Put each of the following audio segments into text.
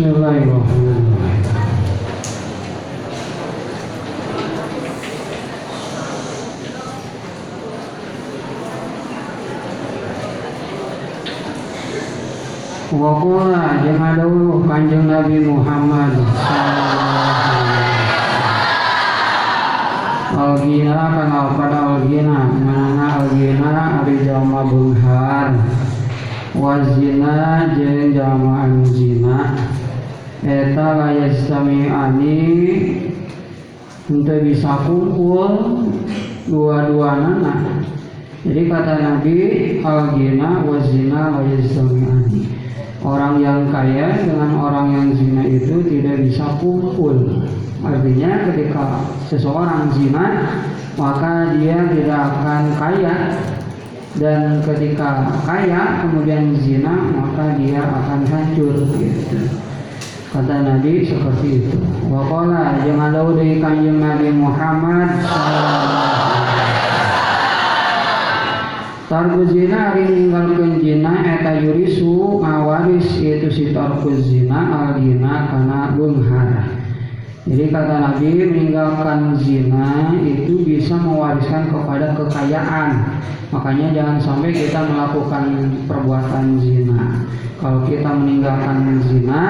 Bismillahirrahmanirrahim. Wakula jangan dahulu kanjeng Nabi bisa kumpul dua-duana jadi kata Nabi algina wazina layastami ani orang yang kaya dengan orang yang zina itu tidak bisa kumpul. Artinya ketika seseorang zina, maka dia tidak akan kaya dan ketika kaya kemudian zina maka dia akan hancur gitu. Kata Nabi seperti itu. Waqala jangan dari kanjeng Nabi Muhammad Tarku zina hari ninggalkan zina eta yurisu ngawaris yaitu si tarku zina alina karena bunghar. Jadi kata Nabi meninggalkan zina itu bisa mewariskan kepada kekayaan. Makanya jangan sampai kita melakukan perbuatan zina. Kalau kita meninggalkan zina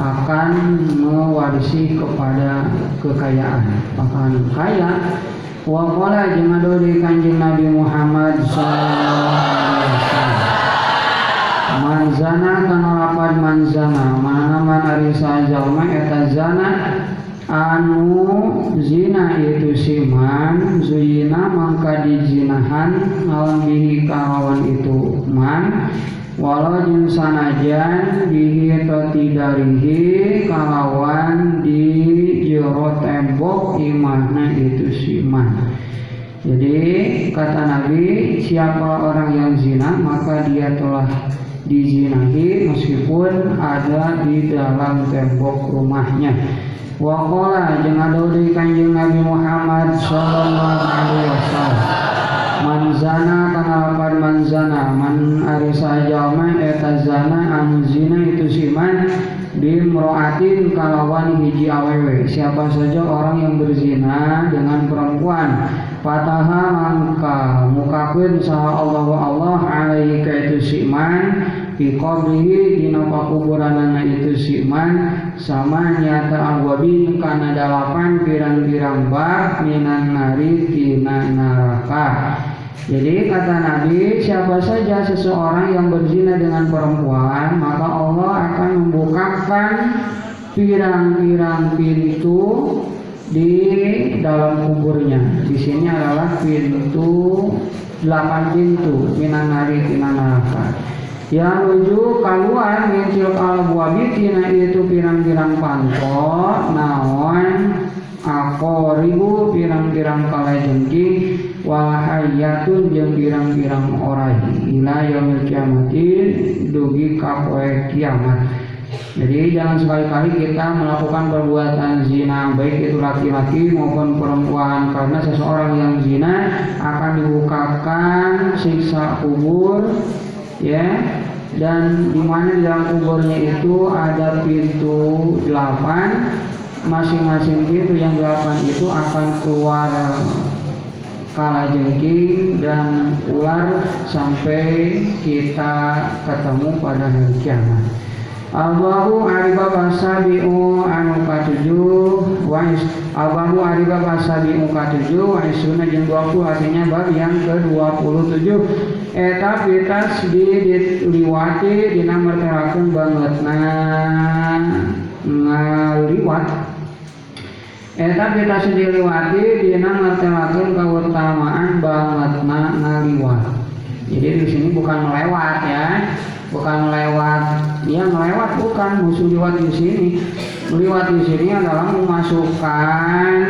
akan mewarisi kepada kekayaan. Bahkan kaya wa qala di kanjeng Nabi Muhammad sallallahu manzana kana lapan manzana mana man ari sajalma eta zana anu zina itu siman zuyina mangka dijinahan lawan bihi kalawan itu man. Walau jeung sanajan bihi tidarihi kalawan di jero tembok imahna itu siman. Jadi kata Nabi siapa orang yang zina maka dia telah dizinahi meskipun ada di dalam tembok rumahnya Wakola jangan dari kanjeng Nabi Muhammad Sallallahu Alaihi Wasallam. Manzana kana lapan manzana. Man ari sajalma eta zana anu zina itu siman bimroatin kalawan hiji awewe. Siapa saja orang yang berzina dengan perempuan fataha mangka mukakeun saha Allah wa Allah alaihi itu siman fi qabrihi dina pakuburanana itu siman sama nyata alwabi kana dalapan pirang-pirang bak minan nari tina neraka jadi kata Nabi, siapa saja seseorang yang berzina dengan perempuan, maka Allah akan membukakan pirang-pirang pintu di dalam kuburnya. Di sini adalah pintu delapan pintu minan nari neraka. Yang menuju keluar mincil al buabitina itu pirang-pirang panto, naon akoribu pirang-pirang kalajengking wahayatun yang pirang-pirang orai ila yaumil kiamatin dugi kapoe kiamat. Jadi jangan sekali-kali kita melakukan perbuatan zina baik itu laki-laki maupun perempuan karena seseorang yang zina akan dibukakan siksa kubur ya dan di mana di dalam kuburnya itu ada pintu delapan masing-masing pintu yang delapan itu akan keluar kala jengking dan ular sampai kita ketemu pada hari kiamat. Allahu aribaba sabi'u anu katujuh wa Allahu aribaba sabi'u katujuh wa isuna jeung 20 artinya bab yang ke-27 eta pitas di diliwati dina mertelakeun bangetna ngaliwat Eta kita diliwati dina ngertelakeun keutamaan bangetna ngaliwat. Jadi di sini bukan melewat ya, bukan melewat. Dia melewat bukan musuh liwat di sini. Liwat di sini adalah memasukkan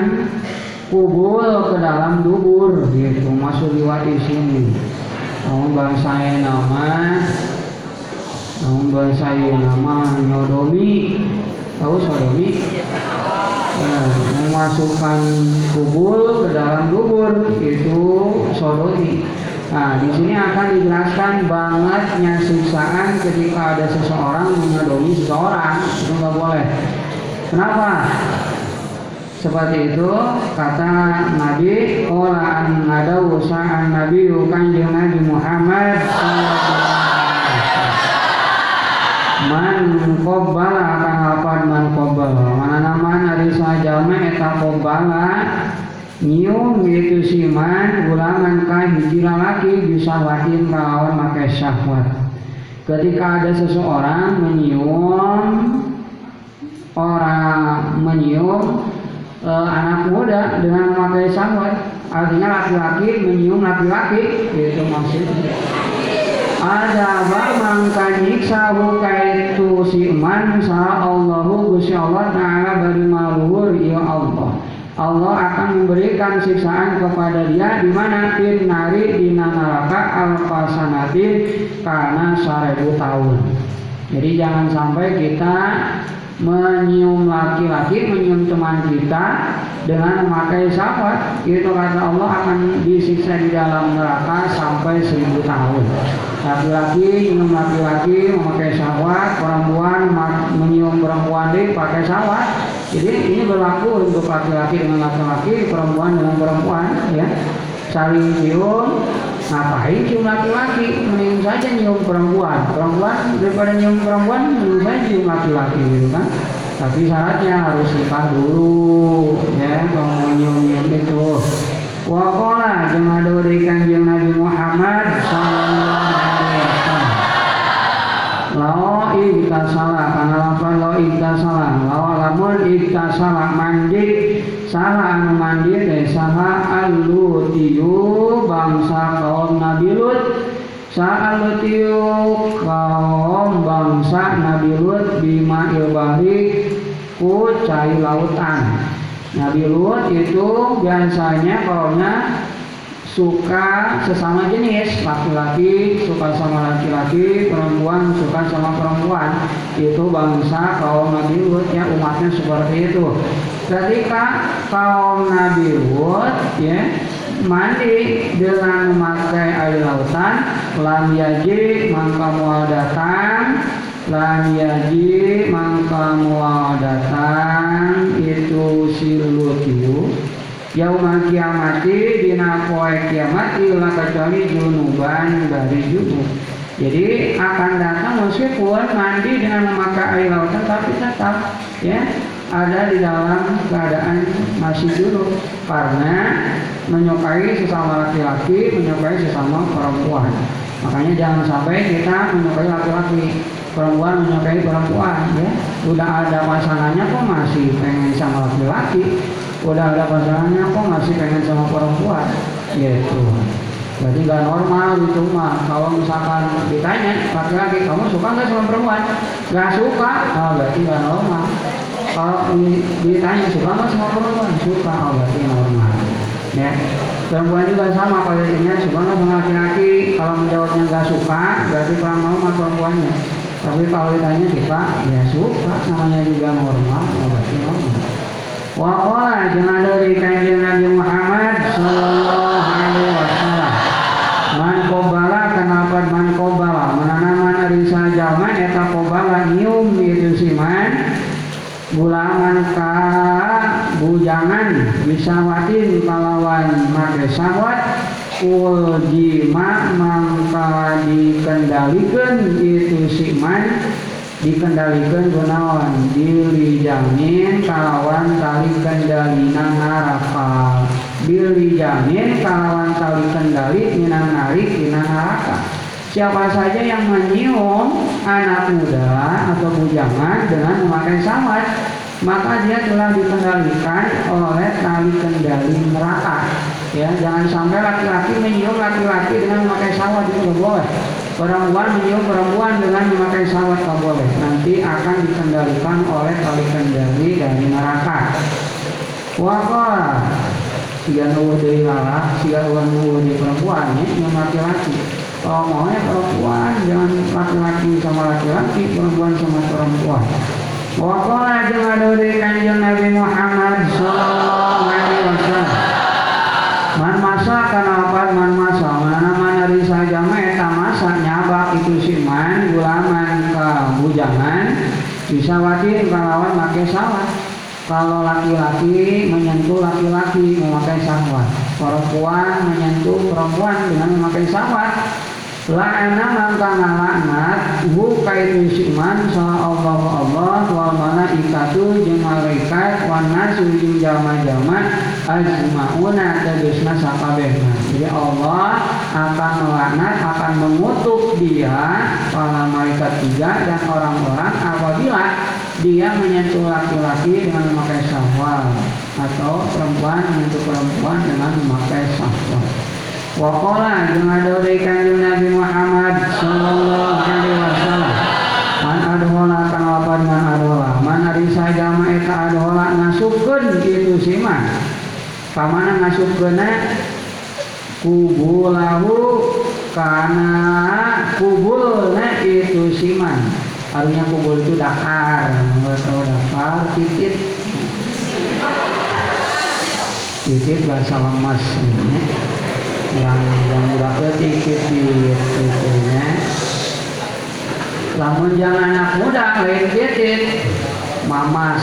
kubul ke dalam dubur gitu, masuk liwat di sini. Namun bahasa nama, namun bahasa nama nyodomi, tahu sodomi? Nah, memasukkan kubur ke dalam dubur itu sodomi Nah, di sini akan dijelaskan bangetnya siksaan ketika ada seseorang mengadomi seseorang itu nggak boleh. Kenapa? Seperti itu kata Nabi Olaan ada usaha Nabi kanjeng Nabi Muhammad Man kobala akan apa man kobala Mana nama dari sajama eta kobala Nyium itu siman ulangan kah hiji lalaki bisa wahin kawan pakai syahwat. Ketika ada seseorang menyium Orang menyium uh, anak muda dengan memakai syahwat. Artinya laki-laki menyium laki-laki itu maksudnya. Ada bang kanyiksa itu si man sa Allahu Gusti Allah Ta'ala bari Allah akan memberikan siksaan kepada dia di mana fin nari di neraka alfasanatin karena seribu tahun. Jadi jangan sampai kita menyium laki-laki, menyium teman kita dengan memakai syahwat, itu kata Allah akan disiksa di dalam neraka sampai seribu tahun. Laki-laki menyium laki-laki memakai syahwat, perempuan menyium perempuan di pakai syahwat. Jadi ini berlaku untuk laki-laki dengan laki-laki, perempuan dengan perempuan, ya. Saling cium, ngapain cium laki-laki? Mending saja nyium perempuan. Perempuan daripada nyium perempuan mending saja nyium laki-laki gitu kan? Tapi syaratnya harus nikah dulu ya kalau mau nyium nyium itu. Wakola jeung ada dari kanjeng Nabi Muhammad sallallahu alaihi wasallam. Lao ikta salah karena lafal lo ikta salah lamun ikta salah mandi salah anu mandi teh saha tiu bangsa kaum Nabi Lut. Saha tiu kaum bangsa Nabi Lut bima ilbari ku cai lautan. Nabi Lut itu biasanya kaumnya suka sesama jenis laki-laki suka sama laki-laki perempuan suka sama perempuan. Itu bangsa kaum Nabi Lut ya umatnya seperti itu. Ketika kaum Nabi Lut ya mandi dengan memakai air lautan lam yaji mangka mual datang lam yaji mangka mual datang itu silutiu Yaumah kiamati dina poe kiamat ilah kecuali junuban dari junub. Jadi akan datang meskipun mandi dengan memakai air lautan tapi tetap ya ada di dalam keadaan masih junub karena menyukai sesama laki-laki, menyukai sesama perempuan. Makanya jangan sampai kita menyukai laki-laki, perempuan menyukai perempuan ya. Udah ada pasangannya kok masih pengen sama laki-laki udah ada pasangannya kok masih pengen sama perempuan. Gitu jadi gak normal gitu mah. Kalau misalkan ditanya laki-laki kamu suka nggak sama perempuan? Gak suka. Oh berarti gak normal. Kalau ditanya suka nggak sama perempuan? Suka. Oh berarti normal. Ya. Perempuan juga sama kalau ditanya suka nggak sama laki-laki? Kalau menjawabnya gak suka berarti kurang normal perempuannya. Tapi kalau ditanya suka? Ya suka. Namanya juga normal oh berarti normal Waqala jangan dari kanjeng Nabi Muhammad Sallallahu Alaihi Wasallam. Man kobala kenapa man kobala Menanaman dari sajaman Eta kobala nyium itu siman. Bulangan ka bujangan Bisa watin kalawan make sawat Uljima mangka dikendalikan itu siman dikendalikan gunawan jamin kalawan tali kendalina naraka jamin kalawan tali kendali minang narik siapa saja yang menyium anak muda atau bujangan dengan memakai sawat maka dia telah dikendalikan oleh tali kendali neraka. Ya jangan sampai laki-laki menyium laki-laki dengan memakai sawat itu boleh Perempuan menyium perempuan dengan memakai sawat tak boleh. Nanti akan dikendalikan oleh tali kendali dari neraka. Wakar Siga nuwuh dari lala, siga nuwuh dari perempuan ya, yang laki-laki. Kalau maunya perempuan, jangan laki-laki sama laki-laki, perempuan sama perempuan. Wakar jeung ada dari kanjeng Nabi Muhammad Sallallahu Alaihi Wasallam. Man masa kana apa man masa mana mana bisa wajib kalawan pakai sawat kalau laki-laki menyentuh laki-laki memakai sawat perempuan menyentuh perempuan dengan memakai sawat La'ana mangka ngalaknat hu kaitu siman saha Allah Allah wal malaikatu jeung malaikat wan nasu jeung jalma-jalma ajmauna tegasna sakabehna. Jadi Allah akan melaknat akan mengutuk dia para malaikat tiga dan orang-orang apabila dia menyentuh laki-laki dengan memakai syahwat atau perempuan menyentuh perempuan dengan memakai syahwat. Wakola adorai kanjeng Nabi Muhammad sallallahu alaihi wasallam. Man adhola kang lapan ngan adhola. Man ari sajama eta adhola ngasupkeun kitu siman. Pamana ngasupkeunna kubulahu kana kubulna itu siman. Artinya kubul itu dakar, nggak tahu dakar, titit, titit bahasa lemas. Ya yang yang udah ketik itunya namun jangan anak muda lain titit. Mamas.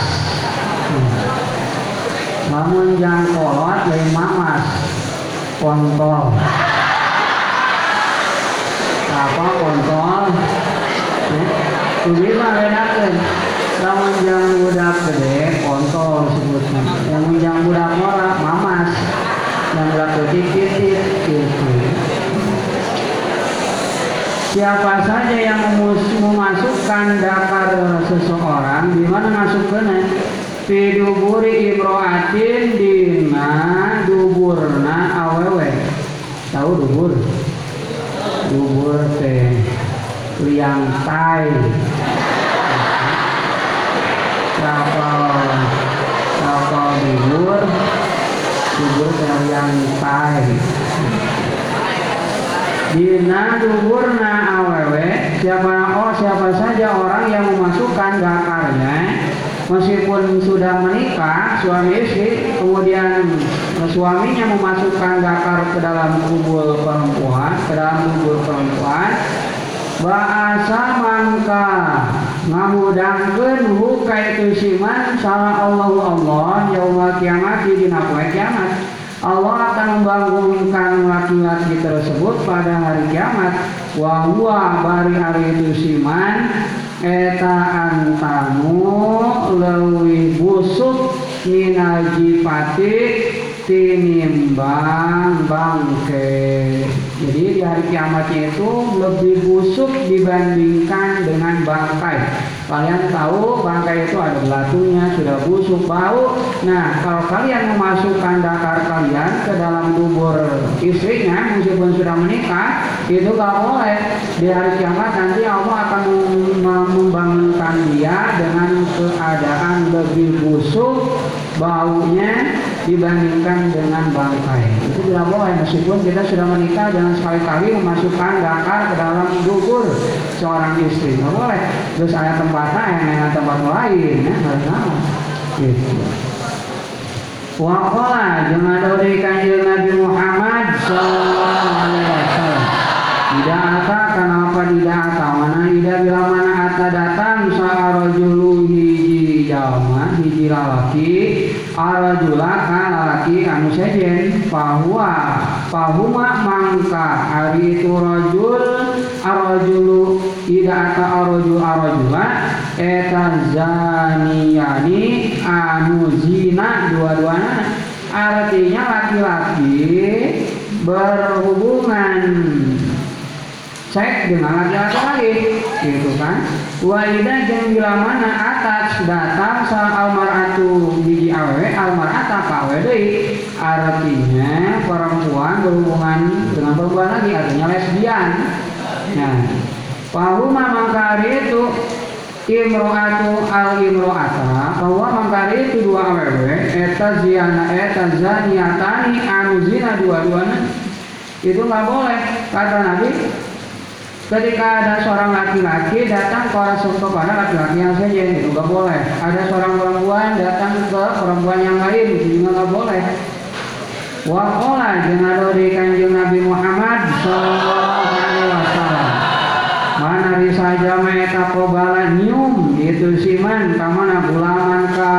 Namun jangan kolot lain mamas kontol apa kontol Kuwi mah bedakeun. Lamun jang budak gede kontol sebutnya. Yang jang budak mora mamas yang berlaku titit gitu. Siapa saja yang memasukkan dakar seseorang, di mana masukkannya? Fi duburi imroatin dina duburna awewe. Tahu dubur? Dubur teh liang tai. Kapal kapal dubur kubur yang tai Dina duburna awewe siapa oh siapa saja orang yang memasukkan gakarnya meskipun sudah menikah suami istri kemudian suaminya memasukkan gakar ke dalam kubur perempuan ke dalam kubur perempuan. Bahasa mangka ngamudangkeun hu kaitu siman salah Allah Allah yaumul kiamat di dina kiamat. Allah akan membangunkan laki-laki tersebut pada hari kiamat. Wa huwa bari hari itu siman eta antanu lewi busuk minal jipati tinimbang bangke jadi di hari kiamatnya itu lebih busuk dibandingkan dengan bangkai. Kalian tahu bangkai itu ada belatunya, sudah busuk, bau. Nah, kalau kalian memasukkan dakar kalian ke dalam dubur istrinya, meskipun sudah menikah, itu gak boleh. Di hari kiamat nanti Allah akan membangunkan dia dengan keadaan lebih busuk, baunya dibandingkan dengan bangkai. Itu tidak boleh meskipun kita sudah menikah jangan sekali-kali memasukkan dakar ke dalam dubur seorang istri. Tidak boleh. Terus ada tempatnya yang ada tempat lain ya harus nama. Gitu. Wakola jangan ada dari kanjeng Nabi Muhammad Sallallahu Alaihi Wasallam. Tidak ata kenapa tidak ata mana tidak bila mana ata datang sa'arajulu hiji jalma hiji lalaki arajula ka lalaki anu sejen bahwa pahuma mangka hari itu rajul arajulu ida ata arajul arajula eta zaniyani anu zina dua-duanya artinya laki-laki berhubungan cek dengan laki-laki lagi gitu kan? Walidah jeung bila mana atas datang sang almaratu biji awewe almarata ka awewe deui. Artinya perempuan berhubungan dengan perempuan lagi artinya lesbian. Nah Pahuma mangkari itu imro'atu al imro'ata bahwa mangkari itu dua awewe eta ziana eta zaniatani anu zina dua-duanya. Itu nggak boleh kata Nabi Ketika ada seorang laki-laki datang ke orang kepada laki-laki yang saja itu nggak boleh. Ada seorang perempuan datang ke perempuan yang lain itu juga nggak boleh. Wakola dengan dari kanjeng Nabi Muhammad Sallallahu Alaihi Wasallam. Mana saja mereka kobala nyium di itu siman kamana bulaman ka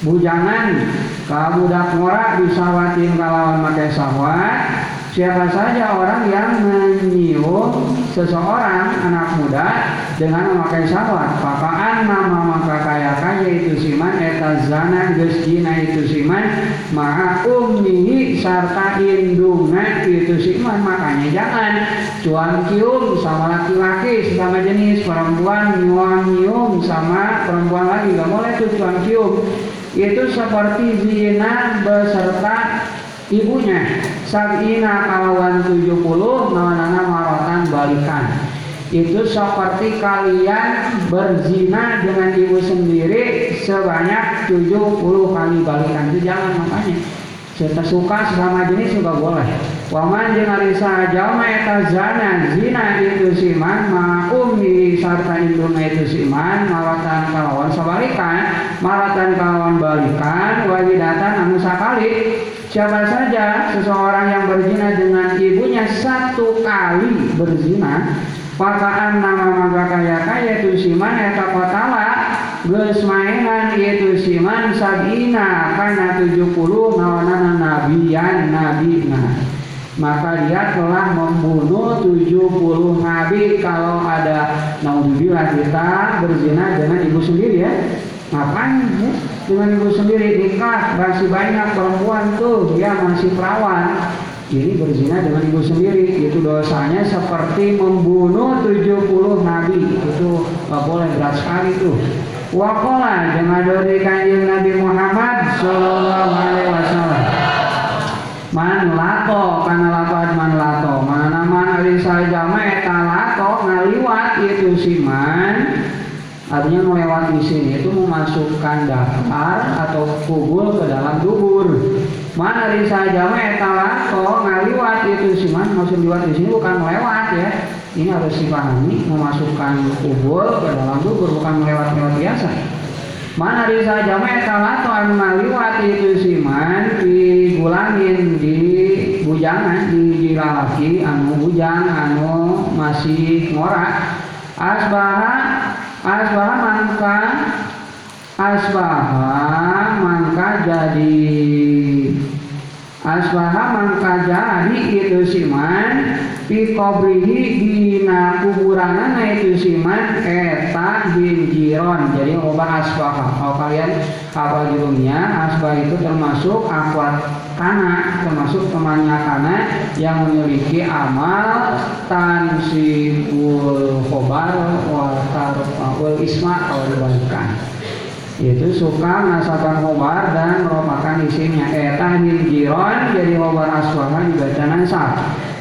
bujangan ka budak ngora disawatin kalawan make sawat siapa saja orang yang menyium seseorang anak muda dengan memakai sawat pakaan nama maka kaya kaya itu siman eta zana gesjina itu siman maka ummihi sarta indungna itu siman. Makanya jangan cuan kium sama laki-laki sama jenis perempuan nyuang nyium sama perempuan lagi. Gak boleh tuh cuan kium. Itu seperti zina beserta ibunya sabina kalawan 70 nawanana marotan balikan. Itu seperti kalian berzina dengan ibu sendiri sebanyak 70 kali balikan. Itu jangan makanya. Kita suka sama jenis juga boleh waman jeung arisa jalma eta zana zina itu siman maumi sarta induna itu siman maratan kalawan sabalikan maratan kalawan balikan walidatan anu sakali. Siapa saja seseorang yang berzina dengan ibunya satu kali berzina, pakaan nama maka kaya kaya itu siman eta kotala geus mainan itu siman sabina karena 70 nawanana nabiyan nabina maka dia telah membunuh 70 nabi kalau ada naudzubillah kita berzina dengan ibu sendiri ya. Ngapain ya? Dengan ibu sendiri. Nikah masih banyak perempuan tuh. Ya masih perawan. Ini berzina dengan ibu sendiri. Itu dosanya seperti membunuh 70 nabi. Itu gak boleh berat sekali tuh. Wakola jangan dari kanjeng Nabi Muhammad Sallallahu Alaihi Wasallam man lato karena lapad man lato. Mana man ari sajama eta lato ngaliwat itu siman artinya melewati sini itu memasukkan daftar atau kubul ke dalam dubur mana di saja etalato ngaliwat itu sih man. Maksud liwat di sini bukan melewat ya. Ini harus dipahami memasukkan kubul ke dalam dubur bukan melewat-lewat biasa mana di saja etalato anu ngaliwat itu sih man digulangin di bujangan di lalaki anu bujang anu masih ngorak asbaha asbaha mangka asbaha mangka jadi asbaha mangka jadi itu siman di kobrihi dina kuburanana itu siman eta binjiron jadi obat asbaha. Kalau kalian apa judulnya asbah itu termasuk akwat kana termasuk temannya kana yang memiliki amal tansibul khobar wa tarfa'ul isma kalau dibalikan itu suka nasaban khobar dan merupakan isinya. Eta hinjiron jadi khobar aswaha dibaca nasab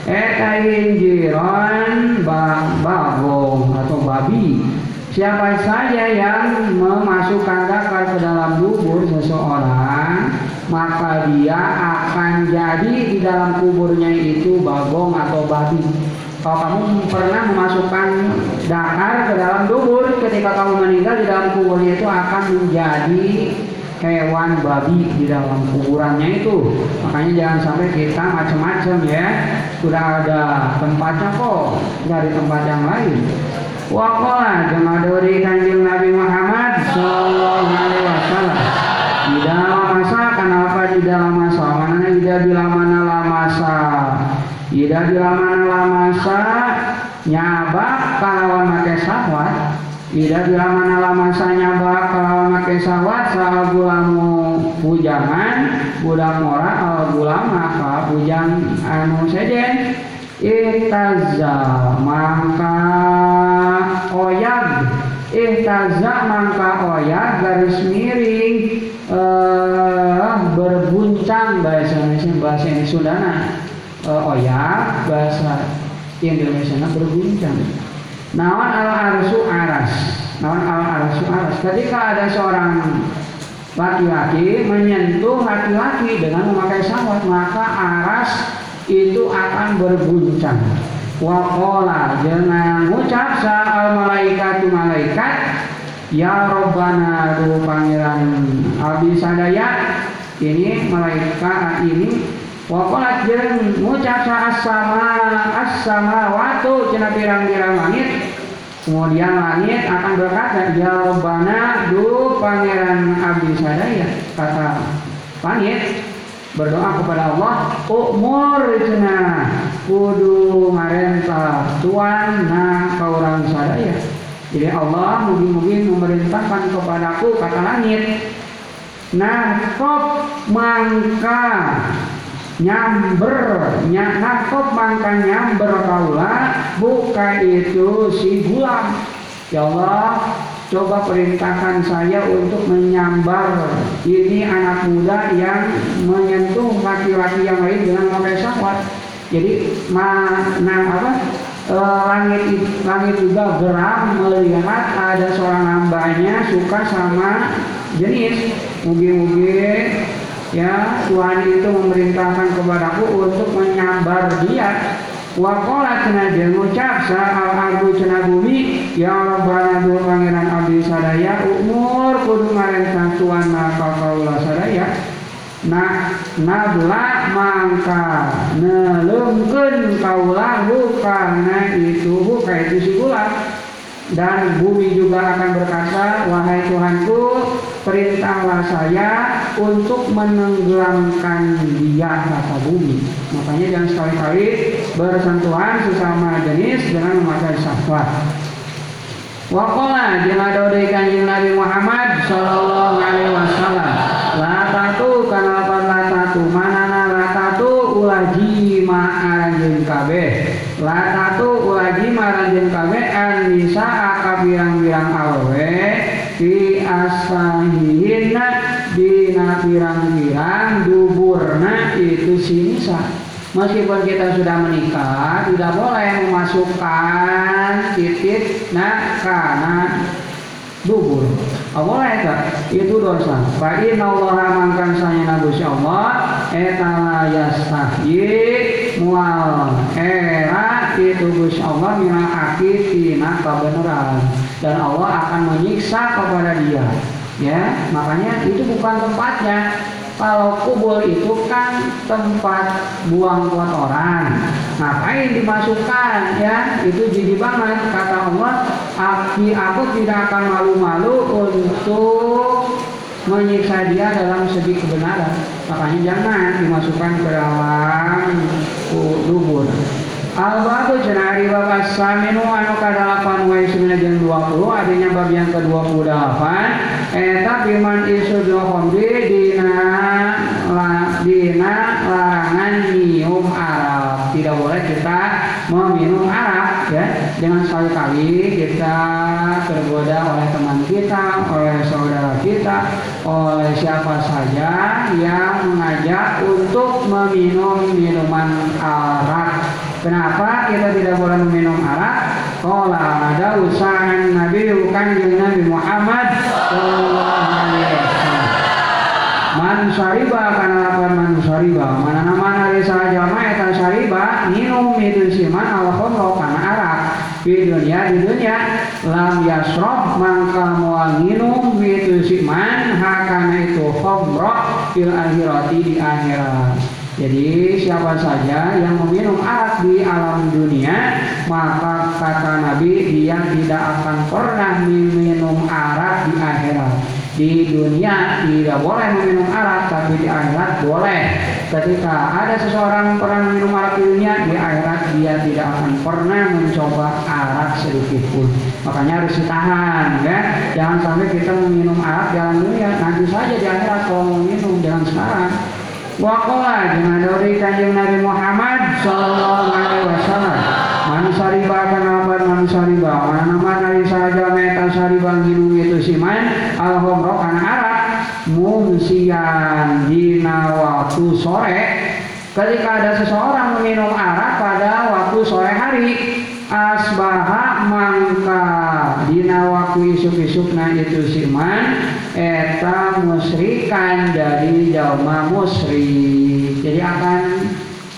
eta hinjiron bagong atau babi. Siapa saja yang memasukkan dakar ke dalam dubur seseorang maka dia akan jadi di dalam kuburnya itu bagong atau babi. Kalau kamu pernah memasukkan dakar ke dalam dubur, ketika kamu meninggal di dalam kuburnya itu akan menjadi hewan babi di dalam kuburannya itu. Makanya jangan sampai kita macam-macam ya. Sudah ada tempatnya kok dari tempat yang lain. Wakola jemaah dari kanjeng Nabi Muhammad Sallallahu Alaihi Wasallam di dalam masa kenapa di dalam masa mana ida bila mana la masa ida bila mana la masa nyaba kalawan make sahwat ida bila mana la masa nyaba kalawan make sahwat saha bulamu bujangan budak mora al bulam maka bujang anu sejen Ihtaza mangka oyag Ihtaza mangka oyag garis miring eh, berguncang bahasa Indonesia bahasa ini Sundana. Eh, oyag bahasa Indonesia berguncang nawan al arsu aras. Nawan al arsu aras. Ketika ada seorang laki-laki menyentuh laki-laki dengan memakai sawat maka aras itu akan berguncang. Wakola jangan ngucap sa'al malaikat malaikat ya robbana du pangeran abdi sadaya ini malaikat ini wakola jangan ngucap sa'as sama as sama watu cina pirang-pirang langit Kemudian langit akan berkata, Ya Rabbana du pangeran abdi sadaya. Kata langit berdoa kepada Allah, umur cina kudu marentah tuan na kaurang sadaya. Jadi Allah mungkin-mungkin memerintahkan kepadaku kata langit, nah kop mangka nyamber nakop mangka nyamber kaula buka itu si gulam ya Allah coba perintahkan saya untuk menyambar. Ini anak muda yang menyentuh laki-laki yang lain dengan memakai syahwat jadi mana apa? E, langit langit juga geram melihat ada seorang hambanya suka sama jenis. Mugi-mugi ya Tuhan itu memerintahkan kepadaku untuk menyambar dia wakola cina dia ngucap al ardu cina bumi ya Rabbana dua pangeran abdi sadaya umur kudu ngarentah Tuhan naka kaula sadaya. Na nabla mangka nelungkeun kaula hukana itu huka itu si dan bumi juga akan berkata wahai Tuhanku perintahlah saya untuk menenggelamkan dia kata bumi. Makanya jangan sekali-kali bersentuhan sesama jenis dengan memakai syahwat. Wakola jeung ada kanjeng Nabi Muhammad Sallallahu Alaihi Wasallam Latatu kenapa latatu manana latatu ulaji ma'aranjeun kabeh. Latatu ulaji ma'aranjeun kabeh an nisa akabirang-birang awewe fi asahihinna dina pirang-pirang duburna itu sinisa meskipun kita sudah menikah tidak boleh memasukkan titik nak karena dubur. Oh, boleh itu dosa. Fa inna allaha saya nabi Allah etala yastahyi mual era itu Gusti Allah mina akid tina kebenaran dan Allah akan menyiksa kepada dia. Ya makanya itu bukan tempatnya. Kalau kubur itu kan tempat buang kotoran ngapain dimasukkan ya? Itu jijik banget kata Allah. Aku, aku tidak akan malu-malu untuk menyiksa dia dalam segi kebenaran. Makanya jangan dimasukkan ke dalam kubur Al-Babu cenari bapak saminu anu kadalapan wa ismina jeng 20 adanya bab yang ke-28 eta biman isu dohomdi dina la, dina larangan minum Arab tidak boleh kita meminum Arab ya. Dengan sekali-kali kita tergoda oleh teman kita oleh saudara kita oleh siapa saja yang mengajak untuk meminum minuman Arab Kenapa kita tidak boleh meminum arak? Kalau ada usahaan Nabi bukan Nabi Muhammad Sallallahu Alaihi Wasallam. Man sariba karena lapan man. Mana nama nari saja eta sariba minum itu siman al khomro karena arak. Di dunia di dunia lam yasroh mangka mual minum itu siman hakana itu khomro fil akhirati di akhirat. Jadi siapa saja yang meminum arak di alam dunia Maka kata Nabi dia tidak akan pernah minum arak di akhirat. Di dunia tidak boleh meminum arak Tapi di akhirat boleh. Ketika ada seseorang pernah minum arak di dunia Di akhirat dia tidak akan pernah mencoba arak sedikit pun. Makanya harus ditahan ya. Jangan sampai kita meminum arak di dunia Nanti saja di akhirat kalau minum Jangan sekarang Wakola dengan dari kanjeng Nabi Muhammad Sallallahu Alaihi Wasallam. Man sariba kenapa man sariba Mana dari saja meta sariba minum itu siman Al homro kana arak Mumsian dina waktu sore Ketika ada seseorang meminum arak pada waktu sore hari Asbaha mangka dina waktu isuk-isuk na itu siman eta musrikan dari jalma musrik jadi akan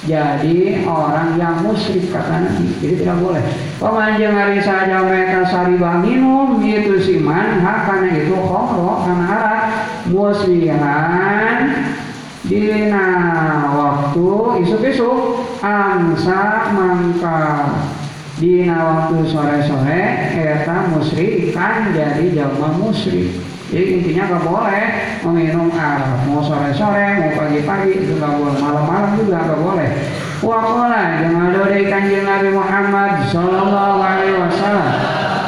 jadi orang yang musyrik kata Nabi. Jadi tidak boleh. Pemanjang hari saja mereka sariba minum itu siman hak karena itu khomro karena arak muslihan dina waktu isuk-isuk angsa mangka. Dina waktu sore-sore eta kan jadi jalma musri jadi intinya gak boleh meminum arak mau sore-sore mau pagi-pagi itu gak boleh. Malam-malam juga gak boleh. Wakola ada dari kanjeng Nabi Muhammad Sallallahu Alaihi Wasallam.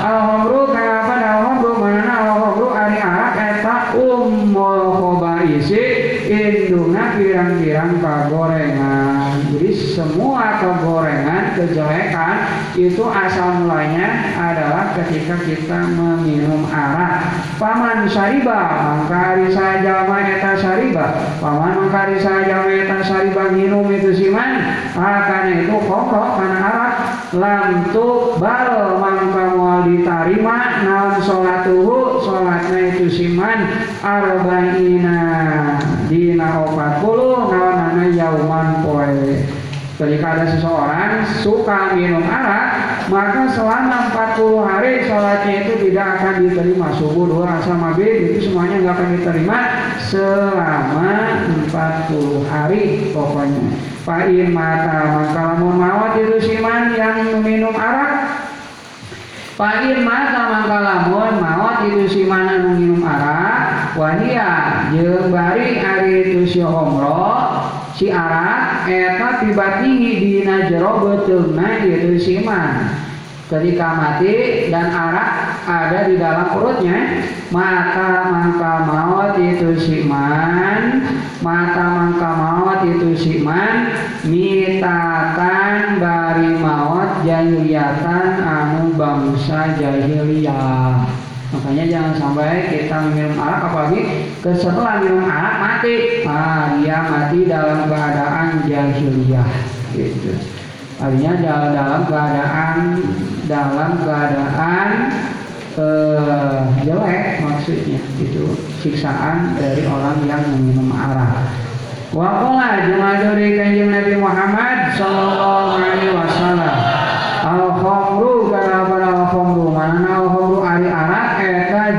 Alhamdulillah kenapa alhamdulillah mana alhamdulillah ari arak eta ummul khobaisi indungna pirang-pirang pagorengan. Jadi semua kegorengan kejelekan itu asal mulanya adalah ketika kita meminum arak. Paman sariba mangkari saja eta sariba. Paman mangkari saja eta sariba minum itu siman akan itu kokok karena arak. Lantuk bal mangka mual diterima naon sholatuhu sholatnya itu siman arba'ina dina opat puluh Ketika ada seseorang suka minum arak, maka selama 40 hari sholatnya itu tidak akan diterima. Subuh, dua, asal, maghrib itu semuanya nggak akan diterima selama 40 hari pokoknya. Fa'in mata maka lamun mawat itu siman yang minum arak Fa'in mata maka lamun mawat itu siman yang minum arak Wahia jeung bari ari itu si si arak eta tiba tinggi dina jero beteungna itu siman. Ketika mati dan arak ada di dalam perutnya maka mangka maut itu siman mata mangka maut itu siman mitatan bari maut jahiliyatan anu bangsa jahiliyah Makanya jangan sampai kita minum arak apalagi setelah minum arak mati. Ah, dia mati dalam keadaan jahiliyah. Gitu. Artinya dalam, dalam keadaan dalam keadaan eh, jelek maksudnya itu siksaan dari orang yang meminum arak. Wakola jumaduri kanjeng Nabi Muhammad Sallallahu Alaihi Wasallam Al khomru kana al khomru mana al khomru ari arak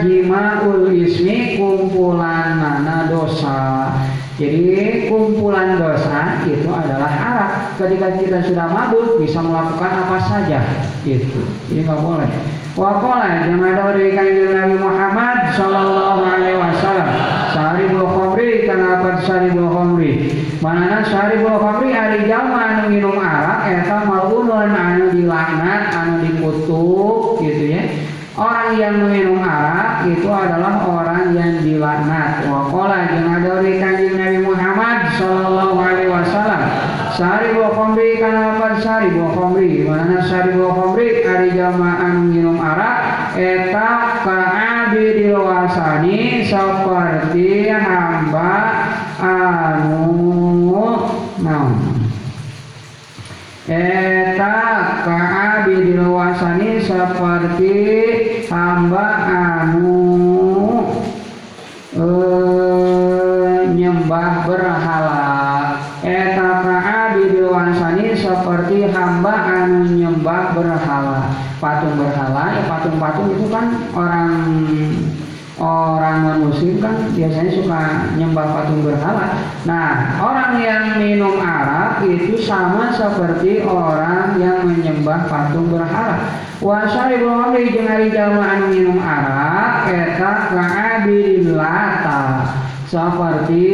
jimaul ismi kumpulan mana dosa jadi kumpulan dosa itu adalah arak ketika kita sudah mabuk bisa melakukan apa saja. Itu. Ini nggak boleh. Yang ada dari kanjeng Nabi Muhammad Sallallahu Alaihi Wasallam Sari bulu khomri kenapa sari bulu khomri Mana sari bulu khomri hari jalma anu minum arak Eta malunun anu dilaknat anu dikutuk Orang yang meminum arak itu adalah orang yang dilaknat. Wakola jangan dari kanjeng Nabi Muhammad Sallallahu Alaihi Wasallam. Sari buah khomri apa sari buah khomri. Mana sari buah khomri hari jamaah minum arak. Eta kaabi dilwasani seperti hamba anu naon eta kaabi dilwasani seperti hamba anu eh, nyembah berhala eta kaabi dilwasani seperti hamba anu nyembah berhala patung berhala ya patung-patung itu kan orang orang muslim kan biasanya suka nyembah patung berhala. Nah, orang yang minum arak itu sama seperti orang yang menyembah patung berhala. Wasari boleh jeung ari jalma anu minum arak eta ka'abilillata seperti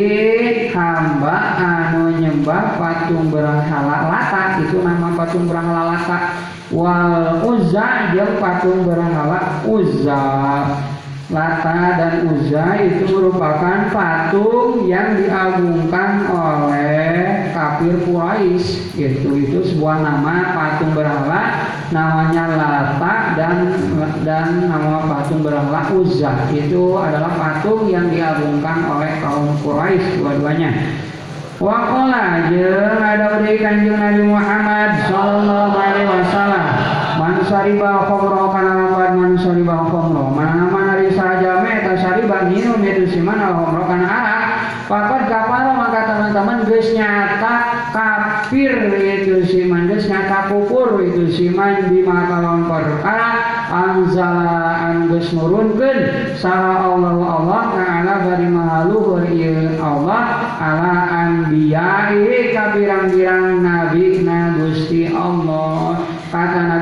hamba anu nyembah patung berhala lata itu nama patung berhala lata wal uzza jeung patung berhala uzza. Lata dan Uzza itu merupakan patung yang diagungkan oleh kafir Quraisy. Itu itu sebuah nama patung berhala namanya Lata dan dan nama patung berhala Uzza. Itu adalah patung yang diagungkan oleh kaum Quraisy dua-duanya. Wakola jeung ada di kanjeng Nabi Muhammad Sallallahu Alaihi Wasallam man sariba khomro kana lapan man sariba khomro mana mana saja meta sariba minum itu Pakat kapal maka teman-teman geus nyata kafir itu siman geus nyata kufur itu siman di mata lawan perkara anzala an geus nurunkeun saha Allah Allah taala bari mahaluhur Allah ala anbiya'i kabirang-birang nabi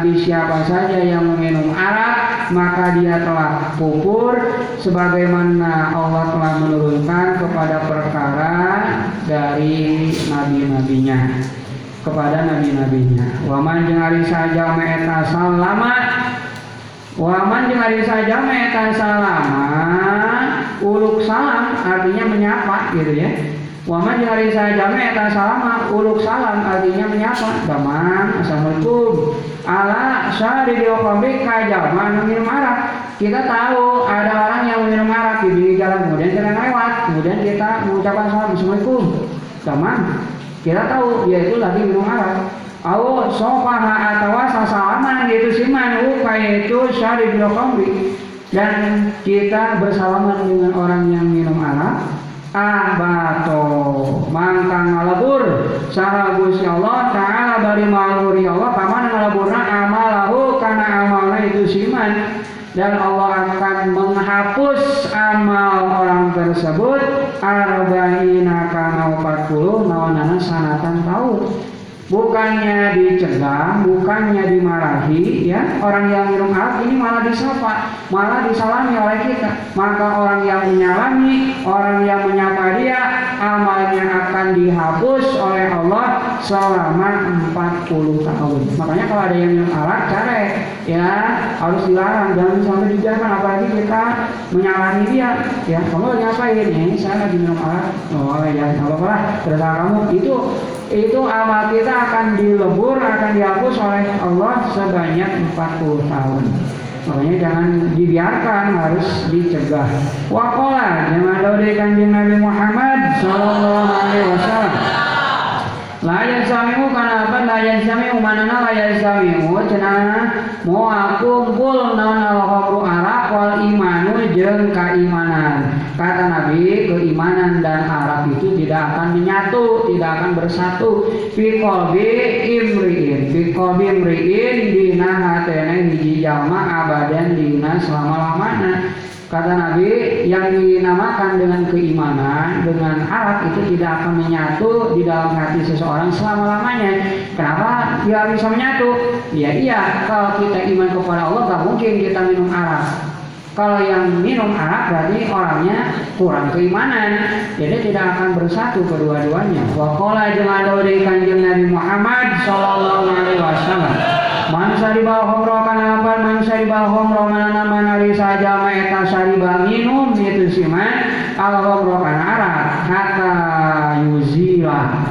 Nabi siapa saja yang meminum arak maka dia telah kufur sebagaimana Allah telah menurunkan kepada perkara dari nabi-nabinya. Kepada nabi-nabinya. Waman jeung saja meeta salama waman jeung saja meeta salama uluk salam artinya menyapa gitu ya Waman hari saya jame eta salama uluk salam artinya menyapa damang assalamualaikum. Ala syari diokombi kajama minum arak. Kita tahu ada orang yang minum arak di jalan kemudian kita lewat kemudian kita mengucapkan salam assalamualaikum. Damang kita tahu dia itu lagi minum arak. Awo sofaha atau sasalaman itu siman kayak itu syari diokombi dan kita bersalaman dengan orang yang minum arak abato mangkang ngalebur. Cara Gusti Allah taala bari maluri Allah paman ngaleburna amalahu karena amalnya itu siman. Dan Allah akan menghapus amal orang tersebut. Arba'ina kana 40 nawanana sanatan tahun bukannya dicegah, bukannya dimarahi, ya orang yang minum arak ini malah disapa, malah disalami oleh kita. Maka orang yang menyalami, orang yang menyapa dia, amalnya akan dihapus oleh Allah selama 40 tahun. Makanya kalau ada yang minum arak, cari ya harus dilarang, jangan sampai dijarkan. Apalagi kita menyalami dia, ya kamu lagi ini saya lagi minum arak. Oh ya, apa-apa lah, terserah kamu. Itu itu amal kita akan dilebur, akan dihapus oleh Allah sebanyak 40 tahun. Makanya jangan dibiarkan, harus dicegah. Wakola, jangan dari kanjeng Nabi Muhammad Sallallahu Alaihi Wasallam. Layan samiu apa layan samiu manana layan samiu cenah mau aku kumpul naon al arak wal imanu jeung keimanan. Kata Nabi, keimanan dan arak itu tidak akan menyatu, tidak akan bersatu. Fi qalbi imri'in, fi qalbi imri'in dina hatene hiji jalma abadan dina selama-lamana. Kata Nabi, yang dinamakan dengan keimanan, dengan arak itu tidak akan menyatu di dalam hati seseorang selama-lamanya. Kenapa dia bisa menyatu? Ya iya, kalau kita iman kepada Allah, gak mungkin kita minum arak. Kalau yang minum arak berarti orangnya kurang keimanan. Jadi tidak akan bersatu kedua-duanya. Wakola jeung dari kanjeng Nabi Muhammad Sallallahu Alaihi Wasallam. Man sariba homro kana apa man sariba homro mana manari saja maeta sariba minum itu siman al homro kana arak kata yuzila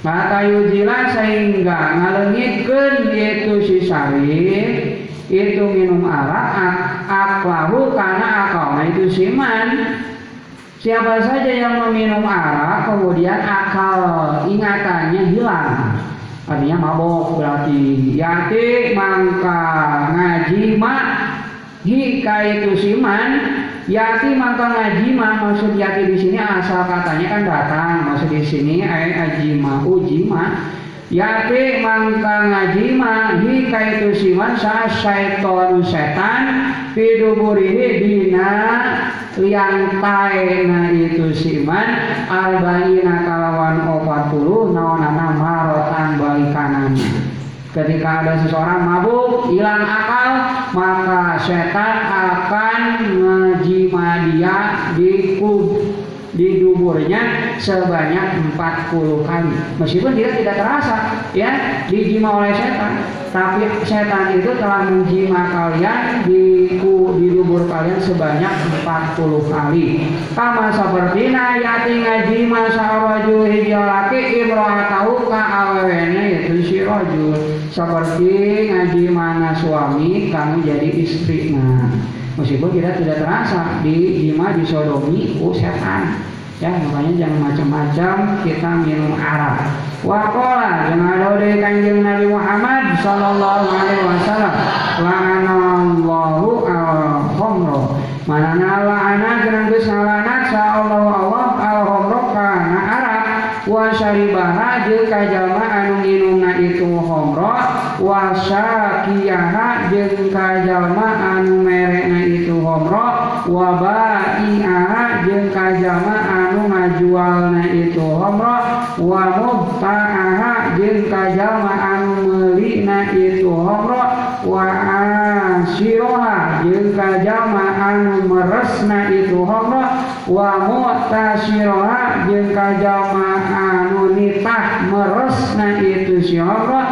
kata yuzila sehingga ngalengitkeun itu si sarif itu minum arak aklahu karena akalnya itu siman. Siapa saja yang meminum arak kemudian akal ingatannya hilang. Artinya mabok berarti yati mangka ngaji mak. Hika itu siman yati mangka ngaji mak. Maksud yati di sini asal katanya kan datang. Maksud di sini ay ajima ujima Yati mangka ngaji mahi kaitu siman sa syaiton setan piduburihi dina liang taena itu siman albaina kalawan opat puluh naonana marotan balikanannya ketika ada seseorang mabuk hilang akal maka setan akan ngajima dia di kub di duburnya sebanyak 40 kali. Meskipun dia tidak terasa ya dijima oleh setan, tapi setan itu telah menjima kalian di dubur kalian sebanyak 40 kali. Kama seperti yati ngaji masa rajul hijau laki tahu ka awewene itu si rajul. Seperti ngaji mana suami kamu jadi istri. Nah, meskipun kita tidak terasa di jima disodomi oh setan. Ya makanya jangan macam-macam kita minum arak. Wakola yang ada dari kanjeng Nabi Muhammad Sallallahu Alaihi Wasallam la'anallahu al-khomro mana la'ana jenang geus ngalana sa Allah al-khomro kana arak. Wa syaribaha jeung kajama anu nginumna itu khomro wa syakiyaha jeung kajama anu merekna itu khomro wa ba'i'aha jeung kajama ngajualna itu homro wa mubta'aha jeung kajama anu meulina itu itu homro wa asiroha jeung kajama anu meresna itu homro wa mu'tasiroha jeung kajama anu nitah meresna itu si homro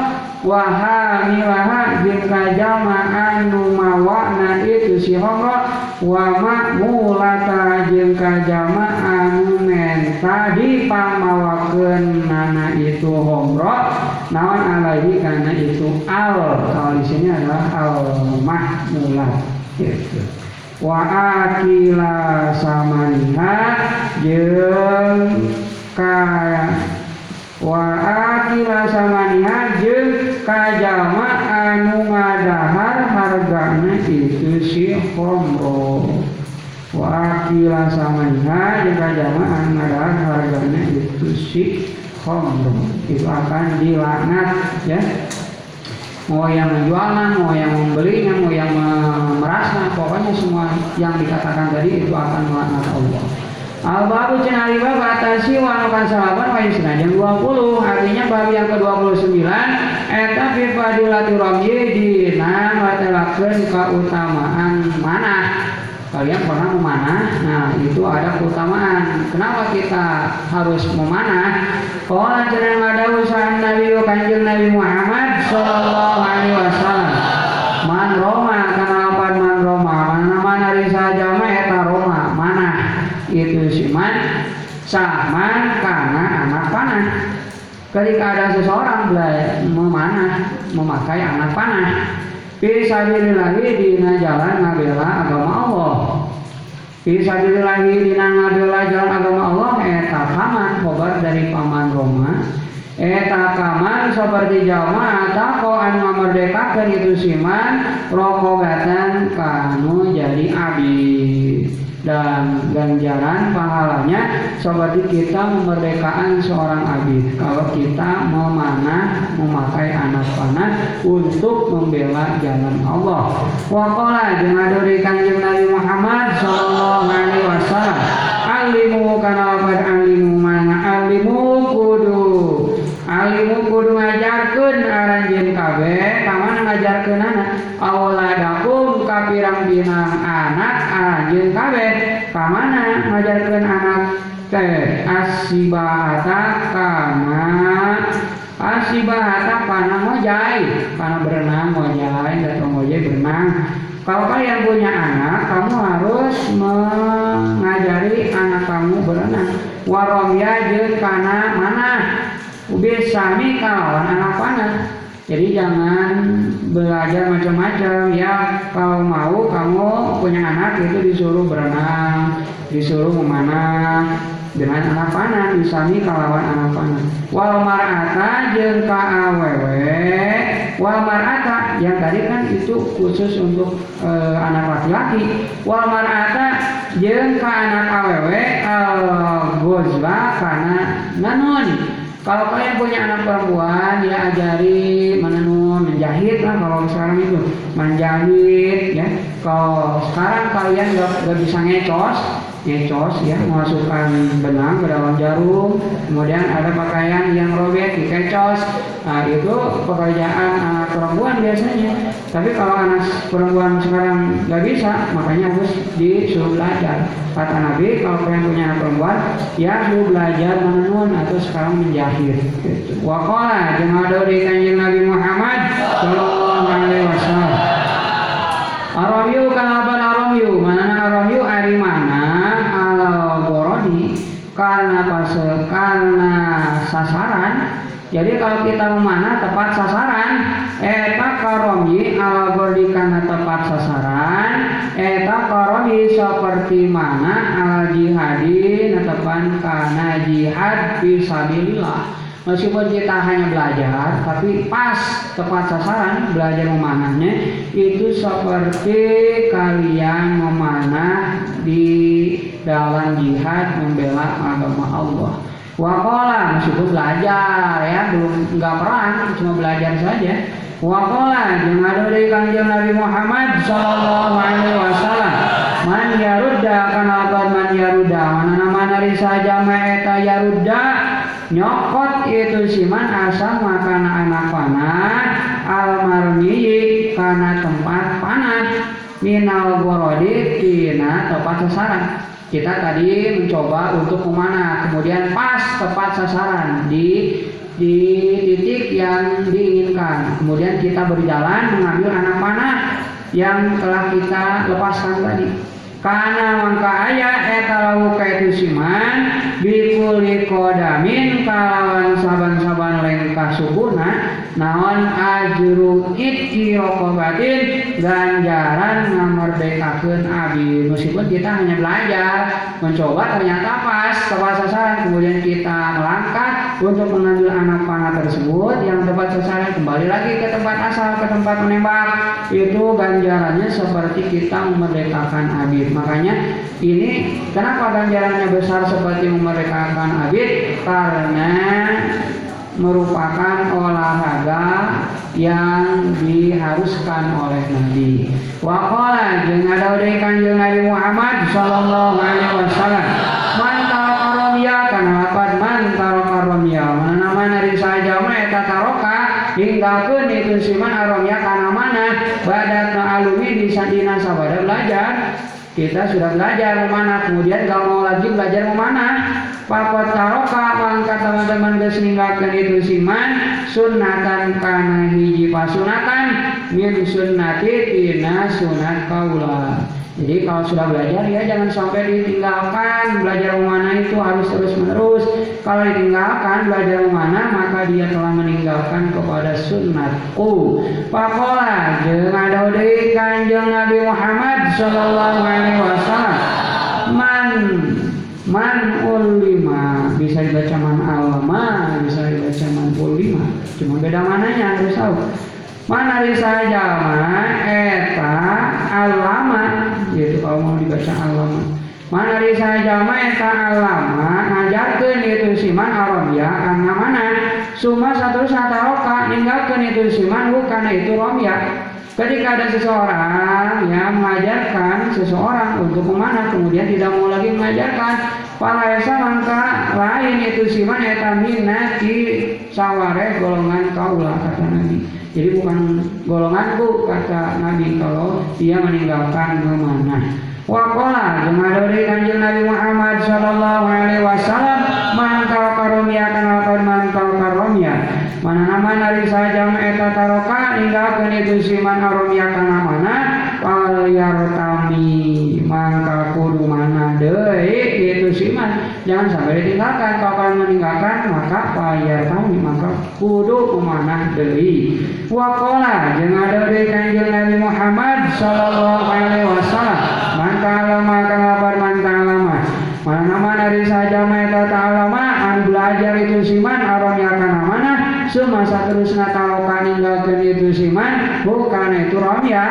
wa hamilaha jeung kajama anu mawana itu si homro wa ma'mulata jeung kajama anu menta dipamawakeun nana itu homro naon alaihi karena itu al. Kalau di sini adalah al mahmulat gitu. wa akila samaniha jeung kaya wa akila samaniha jeung kajama anu ngadahar hargana itu si homro wa akila samaniha jeung kajama anu ngadahar hargana itu si homro itu akan dilaknat ya. Mau yang menjualnya, mau yang membelinya, mau yang merasnya, pokoknya semua yang dikatakan tadi itu akan melaknat Allah. Al-Babu cina riba batasi wa nukan salaban wa yang 20 artinya bab yang ke-29 eta fi fadilati ramyi dina watelakeun keutamaan mana kalian pernah memanah? Nah itu ada keutamaan. Kenapa kita harus memanah? Qala jeneng ada usaha Nabi kanjeng Nabi Muhammad sallallahu alaihi wasallam man Roma kana apa man Roma mana mana risa jama eta Roma mana itu saman karena anak panah. Ketika ada seseorang memanah memakai anak panah Fisabilillahi dina jalan ngabela agama Allah. Fisabilillahi dina ngabela jalan agama Allah Eta khobar dari paman Roma. Eta kaman seperti jama Tako anu memerdekakan itu siman Rokogatan kanu jadi abis dan ganjaran pahalanya seperti kita memerdekakan seorang abid. Kalau kita memanah memakai anak panah untuk membela jalan Allah. Wakola dengan dari kanjeng Nabi Muhammad Sallallahu Alaihi Wasallam. Alimu wafat alimu mana alimu kudu. Alimu kudu ngajarkan aranjen kabe kaman ngajarkan anak awaladakum kapirang binang anak anjeun kabe. Kamana ngajarkeun anak? Teh asibahata kana. Asibahata kana mojai kana berenang mojai datang mojai berenang. Kalau kalian punya anak, kamu harus mengajari anak kamu berenang. Waromya jeung kana mana? Bisa sami kawan anak panah jadi jangan belajar macam-macam ya. Kalau mau kamu punya anak itu disuruh berenang, disuruh memanah dengan anak panah, disami kalawan anak panah. Wal mar'ata jeung ka awewe, wal mar'ata yang tadi kan itu khusus untuk e, anak laki-laki. Wal mar'ata jeung ka anak awewe al gozba kana nanun kalau kalian punya anak perempuan, ya ajari menenun, menjahit lah kalau sekarang itu menjahit ya. Kalau sekarang kalian gak, gak bisa ngecos, ngecos ya memasukkan benang ke dalam jarum. Kemudian ada pakaian yang robek dikecos. Nah itu pekerjaan anak perempuan biasanya. Tapi kalau anak perempuan sekarang nggak bisa makanya harus disuruh belajar. Kata Nabi kalau kalian punya anak perempuan ya suruh belajar menenun atau sekarang menjahit. Wakola ada di kanjeng Nabi Muhammad Shallallahu Alaihi Wasallam Aromyu kenapa aromyu? Mana aromyu ari mana? Karena pas karena sasaran. Jadi kalau kita memanah tepat sasaran. Eta karomi ala berdi karena tepat sasaran. Eta karomi seperti mana ala jihadi netepan karena jihad fisabilillah Meskipun kita hanya belajar, tapi pas tepat sasaran belajar memanahnya itu seperti kalian memanah di dalam jihad membela agama Allah. Wakola meskipun belajar ya belum nggak perang cuma belajar saja. Wakola yang ada dari kanjeng Nabi Muhammad Sallallahu Alaihi Wasallam. Man yaruda kana man yaruda mana nama nari saja maeta yaruda nyokot itu siman asal makan anak panah almarmi karena tempat panas. Minal gorodi tina tepat sasaran. Kita tadi mencoba untuk ke mana kemudian pas tepat sasaran di di titik yang diinginkan. Kemudian kita berjalan mengambil anak panah yang telah kita lepaskan tadi karena mangka ayah etalawu kaitu siman bikuli kodamin kalawan saban-saban lain kasuguna naon ajru itki rokobatin ganjaran ngamerdekakeun abi. Meskipun kita hanya belajar mencoba ternyata pas tepat sasaran. Kemudian kita melangkah untuk mengambil anak panah tersebut. Yang tepat sasaran kembali lagi ke tempat asal ke tempat menembak. Itu ganjarannya seperti kita memerdekakan abi Makanya ini kenapa ganjarannya besar seperti memerdekakan abid? Karena merupakan olahraga yang diharuskan oleh Nabi. Waqala jeung ada deui Kanjeng Nabi Muhammad sallallahu alaihi wasallam. Man taraka kana lapan man Mana mana di saja mah eta taroka? Ninggalkeun itu siman aromya kana mana? Badat alumi di sadina sabada belajar. Kita sudah belajar mana kemudian gak mau lagi belajar mana Pakot taroka mangka teman-teman geus ninggalkeun itu siman sunatan kana hiji pasunatan min sunnati tina sunat kaula jadi kalau sudah belajar ya jangan sampai ditinggalkan belajar mana itu harus terus menerus. Kalau ditinggalkan belajar mana maka dia telah meninggalkan kepada sunnatku. Pakola jeung ada kanjeng Nabi Muhammad Shallallahu Alaihi Wasallam man man bisa dibaca alama bisa dibaca man ulima cuma beda mananya harus tahu. Mana saja eta alama yaitu kalau mau dibaca alama mana saja eta alama ngajarkeun itu siman aromya karena mana? Suma satu sataroka ninggalkeun itu siman bukan itu romya ketika ada seseorang yang mengajarkan seseorang untuk ke mana kemudian tidak mau lagi mengajarkan para esa mangka lain itu siman eta minati saware golongan kaula kata Nabi jadi bukan golonganku kata Nabi kalau dia meninggalkan memanah. Wakola jemaah dari kanjeng Nabi Muhammad Shallallahu Alaihi Wasallam mantau karomia kenal mantau karomia mana nama dari saja eta taroka ninggalkan itu siman karomia kana mana wal yartami mangka kudu mana deui itu siman jangan sampai ditinggalkan kalau meninggalkan maka payar kami maka kudu kumanah deui wakola jeung ada di kanjeng Nabi Muhammad sallallahu alaihi wasallam maka lama kalabar manta lama mana nama dari saja meta ta'alama an belajar itu aromnya kana mana semasa terus natalokan ninggalkan itu siman bukan itu romya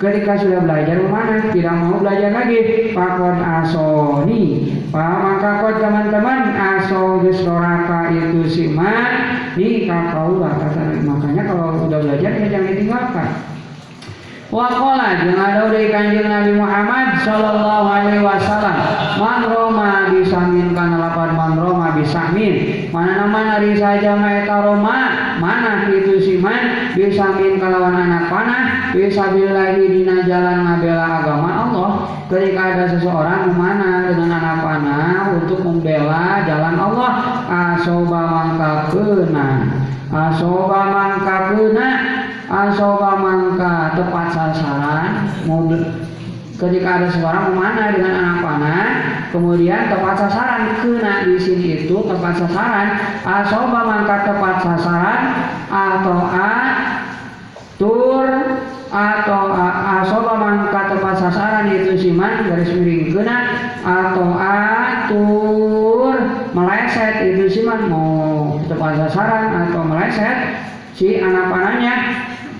ketika sudah belajar mana tidak mau belajar lagi. Pakon asoni. Maka kau teman-teman aso gestoraka itu siman nih kakau makanya kalau udah belajar ya jangan ditinggalkan Wakola jeung ada dari kanjeng Nabi Muhammad Sallallahu Alaihi Wasallam. Man Roma bisamin kana lapan man Roma bisamin mana nama nari saja maeta Roma mana itu siman bisamin kalawan anak panah. Bisa lagi dina jalan ngabela agama Allah. Ketika ada seseorang mana dengan anak panah untuk membela jalan Allah. Asoba mangka kena. Asoba mangka kena asoba mangka tepat sasaran mobil ketika ada seorang memanah dengan anak panah. Kemudian tepat sasaran kena di sini itu tepat sasaran. Asoba mangka tepat sasaran atau a tur atau asoba mangka tepat sasaran itu siman garis miring kena atau atur meleset itu siman mau tepat sasaran atau meleset si anak panahnya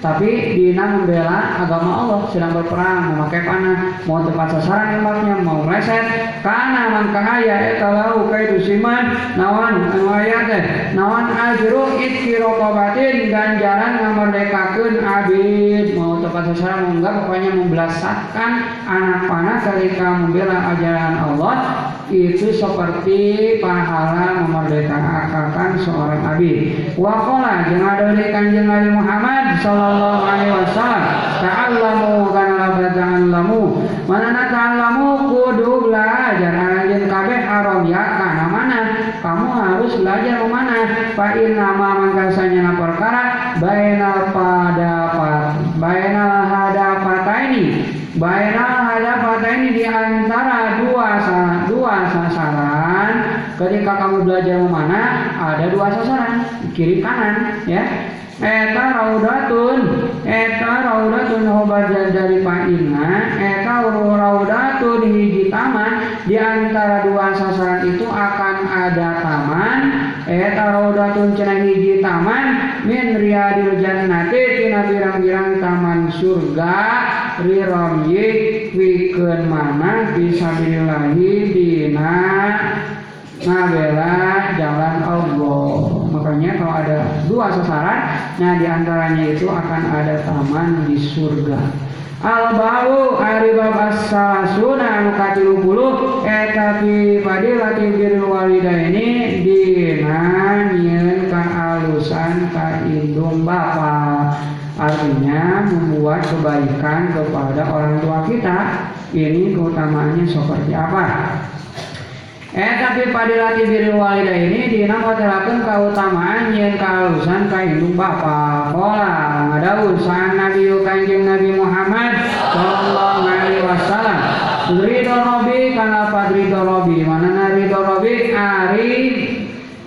tapi Dina membela agama Allah sedang berperang memakai panah mau tepat sasaran nembaknya mau meleset. Karena mangkahaya eta lau kaitu siman nawan anu teh nawan ajru itki rokobatin ganjaran ngamerdekakeun abid. Mau tepat sasaran mau enggak pokoknya membelasakan anak panah ketika membela ajaran Allah itu seperti pahala memerdekakan seorang abid. Wakola jeung ada kanjeng Nabi Muhammad Sallallahu Alaihi Wasallam. Ta'allamu kana lafaz ta'allamu manana ta'allamu kudu belajar. Anjeun kabeh haram ya kana mana? Kamu harus belajar mana fa inna ma mangkasanya perkara bainal padapat bainal hadapataini bainal hadapataini di antara dua dua sasaran ketika kamu belajar mana ada dua sasaran. Kiri kanan ya. Eta raudatun eta raudatun hobat dari paina eta raudatun hiji taman. Di antara dua sasaran itu akan ada taman eta raudatun cenah hiji taman. Min riyadil jannati tina birang-birang taman surga riramyi wikeun mana bisabilillahi dina ngabela jalan Allah. Makanya kalau ada dua sasaran nah di antaranya itu akan ada taman di surga. Al bau ari babas salasuna anu katilu puluh eta fi fadilati birrul walidaini dina nyieun ka alusan ka indung bapa. Artinya membuat kebaikan kepada orang tua kita. Ini keutamaannya seperti apa tapi padilati biri walida ini dina watelakeun kautamaan yen kalusan ka indung bapa. Qala ngadaun san Nabi Kanjeng Nabi Muhammad sallallahu alaihi wasallam. Ridho Robi kana padridho Robi. Manana ridho Robi ari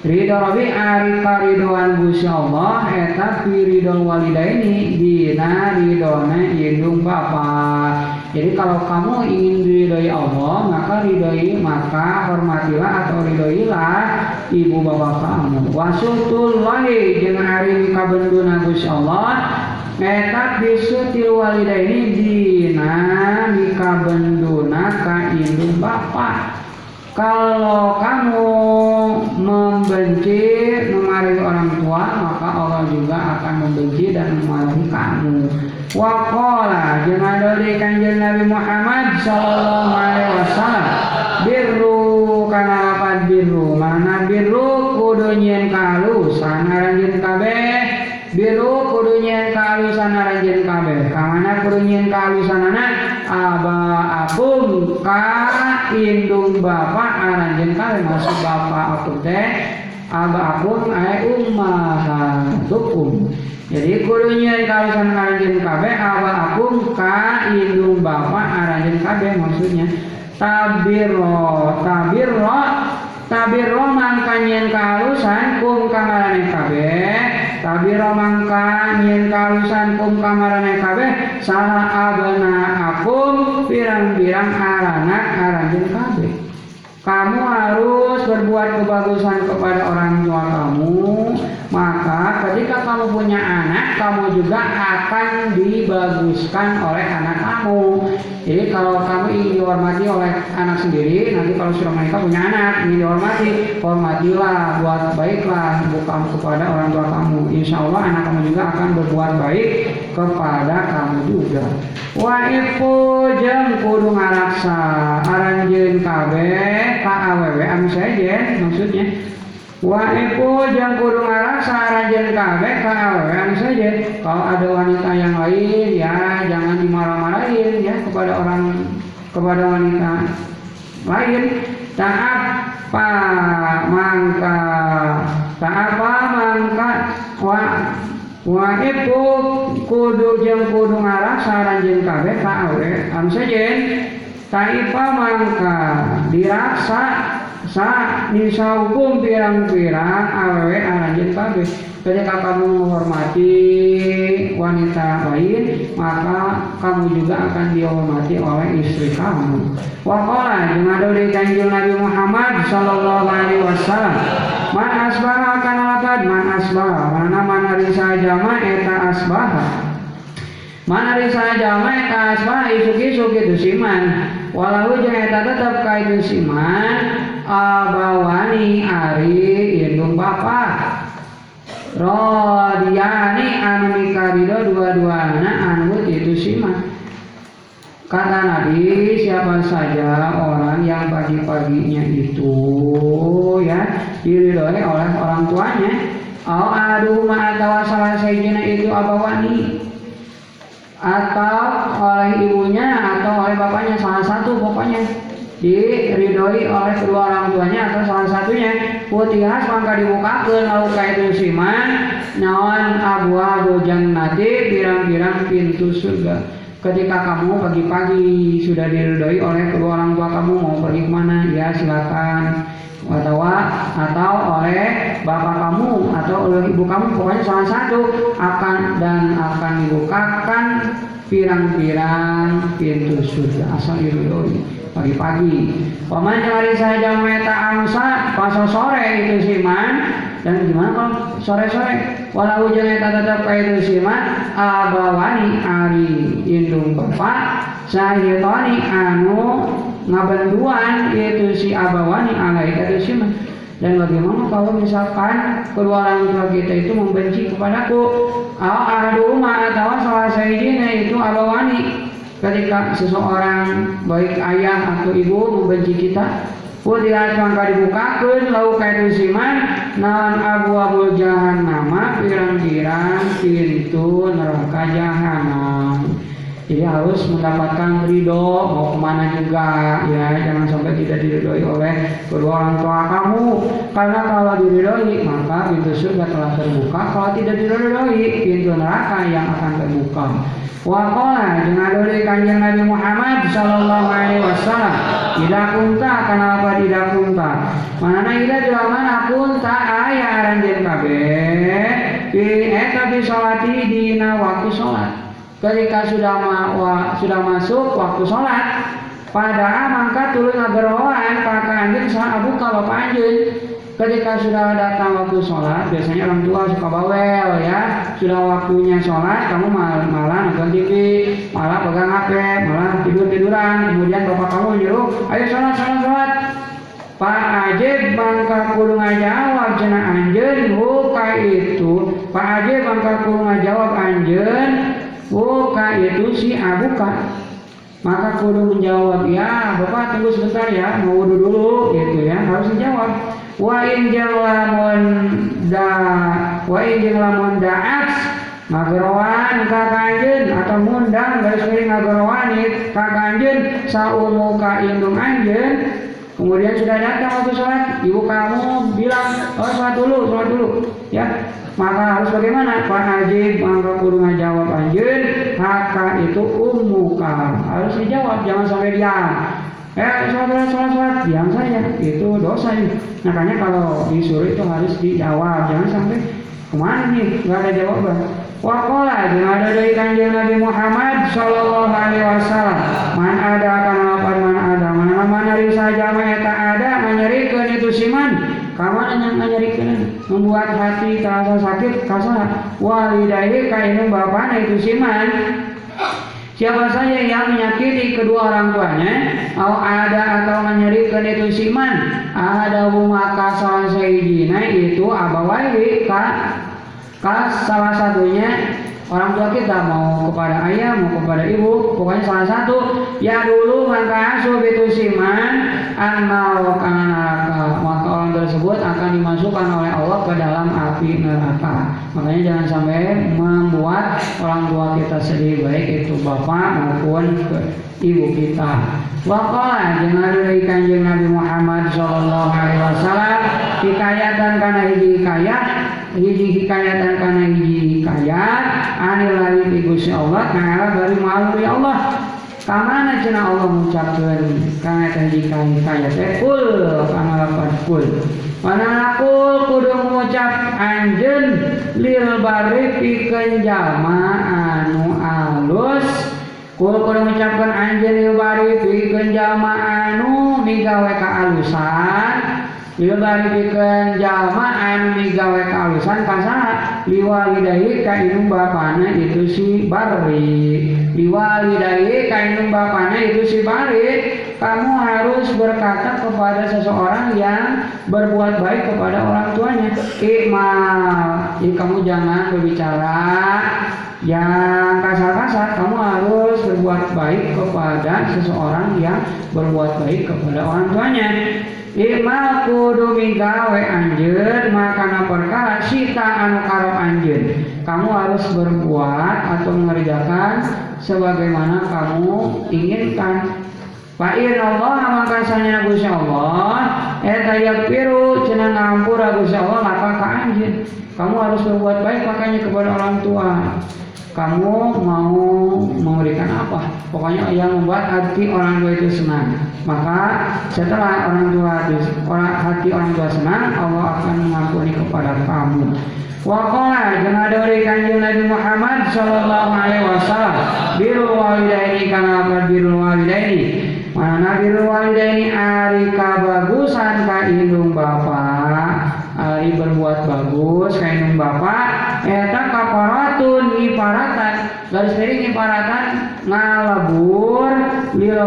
Ridho Robi ari karidoan Gusti Allah eta ridho walidaini dina ridhona indung bapa. Jadi kalau kamu ingin diridhoi Allah, maka ridhoi, maka hormatilah atau ridhoilah ibu bapak kamu. Wasutullahi jeung ari kabenduna Gusti Allah eta bisutil walidaini dina mikabenduna ka indung bapak. Kalau kamu membenci memarahi orang tua, maka Allah juga akan membenci dan memarahi kamu. Wakola jangan dari kanjeng Nabi Muhammad Sallallahu Alaihi Wasallam. Birru karena apa birru. Mana birru? Kudu nyen kalu sanaranjeun kabeh. Biru kudu nyen kalu sanaranjeun kabeh. Kamana kudu nyen kalu sanana? Aba apung ka indung bapak aranjeun kabeh. Masuk bapak aku teh aba apung ae ummahatukum jadi kudunya kalau sana aranjen kabe aba apung ka indung bapak aranjen kabe maksudnya. Tabiro tabiro tabiro mangkanyen kalusan kum kamarane kabe tabiro mangkanyen kalusan kum kamarane kabe salah abana akum pirang-pirang aranak aranjen kabe kamu harus berbuat kebagusan kepada orang tua kamu. Maka ketika kamu punya anak kamu juga akan dibaguskan oleh anak kamu jadi kalau kamu ingin dihormati oleh anak sendiri nanti kalau sudah menikah punya anak. Ingin dihormati hormatilah buat baiklah ibu kamu kepada orang tua kamu. Insya Allah anak kamu juga akan berbuat baik kepada kamu juga. Wa iku jeng kudu ngaraksa aranjeun kabeh ka awewe anu saja maksudnya wa iku jeng kudu ngaraksa aranjeun kabeh ka awewe anu saja. Kalau ada wanita yang lain ya jangan dimarah-marahin ya kepada orang kepada wanita lain. Tak apa mangka tak apa mangka. Wa Wa itu kudu jeung kudu ngarasa ranjeun kabeh ka awe anu sajen taipa mangka diraksa sa nisaukum pirang-pirang awewe aranjeun kabeh ketika kamu menghormati wanita lain maka kamu juga akan dihormati oleh istri kamu. Wakola jeung dari kanjeng Nabi Muhammad sallallahu alaihi wasallam. Man asbaha kana lapad man asbaha. Mana mana risa jama eta asbaha. Mana risa jama eta asbaha isuk-isuk itu siman. Walau jeung eta tetep ka itu siman abawani ari indung bapak. Rodiani anu mikarido dua-duana anu itu siman Kata Nabi, siapa saja orang yang pagi-paginya itu ya diridhoi oleh orang tuanya, au aduh atau salah sejina itu abawani. Atau oleh ibunya atau oleh bapaknya salah satu pokoknya diridhoi oleh kedua orang tuanya atau salah satunya. Putihas mangka dibukakeun lalu itu siman naon abu abu jannati pirang-pirang pintu surga. Ketika kamu pagi-pagi sudah diridhoi oleh kedua orang tua kamu mau pergi ke mana? Ya silakan. Atau atau oleh bapak kamu atau oleh ibu kamu pokoknya salah satu akan dan akan dibukakan pirang-pirang pintu surga. Asal diridhoi pagi-pagi. Paman hari saja meta angsa pas sore itu siman dan gimana kalau sore-sore? Walau jangan tak tetap itu siman abawani ari indung bapak sahitoni anu ngabantuan itu si abawani alai itu siman dan bagaimana kalau misalkan kedua orang tua kita itu membenci kepadaku ahadu rumah atau salah sayidina itu abawani ketika seseorang baik ayah atau ibu membenci kita Kudiat mangka dibukakan lau kaitu siman naon abu abu nama pirang-pirang pintu neraka jahanam. Jadi harus mendapatkan ridho mau ke mana juga ya. Jangan sampai tidak diridhoi oleh kedua orang tua kamu. Karena kalau diridhoi maka pintu surga telah terbuka. Kalau tidak diridhoi pintu neraka yang akan terbuka. Wakola dengan dari kanjeng Nabi Muhammad Sallallahu Alaihi Wasallam tidak kunta kenapa tidak kunta. Mana ida mana? Kunta ayah aran den kabe di eta di salati dina waktu sholat ketika sudah ma, wa, sudah masuk waktu sholat pada mangka turun ngageroan kakak anjing saat abu kalau anjing. Ketika sudah datang waktu sholat biasanya orang tua suka bawel ya. Sudah waktunya sholat kamu malah, malah nonton TV malah pegang HP malah tidur tiduran kemudian bapak kamu nyuruh ayo sholat sholat sholat. Pak Ajib bangka kudu ngajawab cina anjen buka itu Pak Ajib bangka kudu ngajawab anjen buka itu si abuka maka kudu menjawab ya bapak tunggu sebentar ya mau wudhu dulu gitu ya harus menjawab wa in lamun da wa in lamun da'at ngagerowan ka kanjeun atau mundang garis miring ngagerowan ka kanjeun saumu ka indung anjeun kemudian sudah datang waktu sholat ibu kamu bilang oh sholat dulu sholat dulu. Ya maka harus bagaimana? Pak Haji maka kudu ngajawab anjeun haka itu umuka harus dijawab jangan sampai diam. Eh sholat sholat sholat diam saja itu dosa ini. Makanya kalau disuruh itu harus dijawab jangan sampai ke mana nih nggak ada jawaban. Wakola ada dari kanjeng Nabi Muhammad Shallallahu Alaihi Wasallam man ada akan mana saja tak ada menyerikan itu siman. Kawan yang menyerikan membuat hati terasa sakit kasar. Walidahi kainu bapaknya itu siman. Siapa saja yang menyakiti kedua orang tuanya, atau ada atau menyerikan itu siman, ada maka salah sayidina itu abawai ka, ka salah satunya orang tua kita mau kepada ayah mau kepada ibu pokoknya salah satu. Ya dulu maka itu siman maka orang tersebut akan dimasukkan oleh Allah ke dalam api neraka. Makanya jangan sampai membuat orang tua kita sedih baik itu bapak maupun ibu kita. Wakola jangan dari kanjeng Nabi Muhammad Shallallahu Alaihi Wasallam hikayatan karena hikayat hiji hikayatan karena hiji hikayat anil Gusti Allah karena dari malu ya Allah. Kamana cina Allah mengucapkan karena hiji hikayat teh kul karena lapan kul? Mana kul kudu mengucap anjen lil bari pikeun jalma anu alus. Kul kudu mengucapkan anjen lil bari pikeun jalma anu migawe ka alusan Ilbari pikeun jalma anu migawe kalusan kasaha liwalidahi ka indung bapana itu si Bari liwalidahi ka indung bapana itu si Bari kamu harus berkata kepada seseorang yang berbuat baik kepada orang tuanya. Ikmal jadi kamu jangan berbicara. Yang kasar-kasar kamu harus berbuat baik kepada seseorang yang berbuat baik kepada orang tuanya Ima kudu migawe anjeun makana perkara sita anu karop anjeun. Kamu harus berbuat atau mengerjakan sebagaimana kamu inginkan. Fa Allah maka sanya Gusti Allah eta yakfiru cenah ngampura Gusti Allah maka ka anjeun. Kamu harus berbuat baik makanya kepada orang tua kamu mau memberikan apa? Pokoknya yang membuat hati orang tua itu senang. Maka setelah orang tua orang hati orang tua senang Allah akan mengampuni kepada kamu. Wakola jeung dari kanjeng Nabi Muhammad Sallallahu Alaihi Wasallam birul walidaini kana apa birul walidaini. Mana birul walidaini? Ari kabagusan ka indung bapak ari berbuat bagus ka indung bapak eta kaparatun iparatan garis miring iparatan ngalebur lil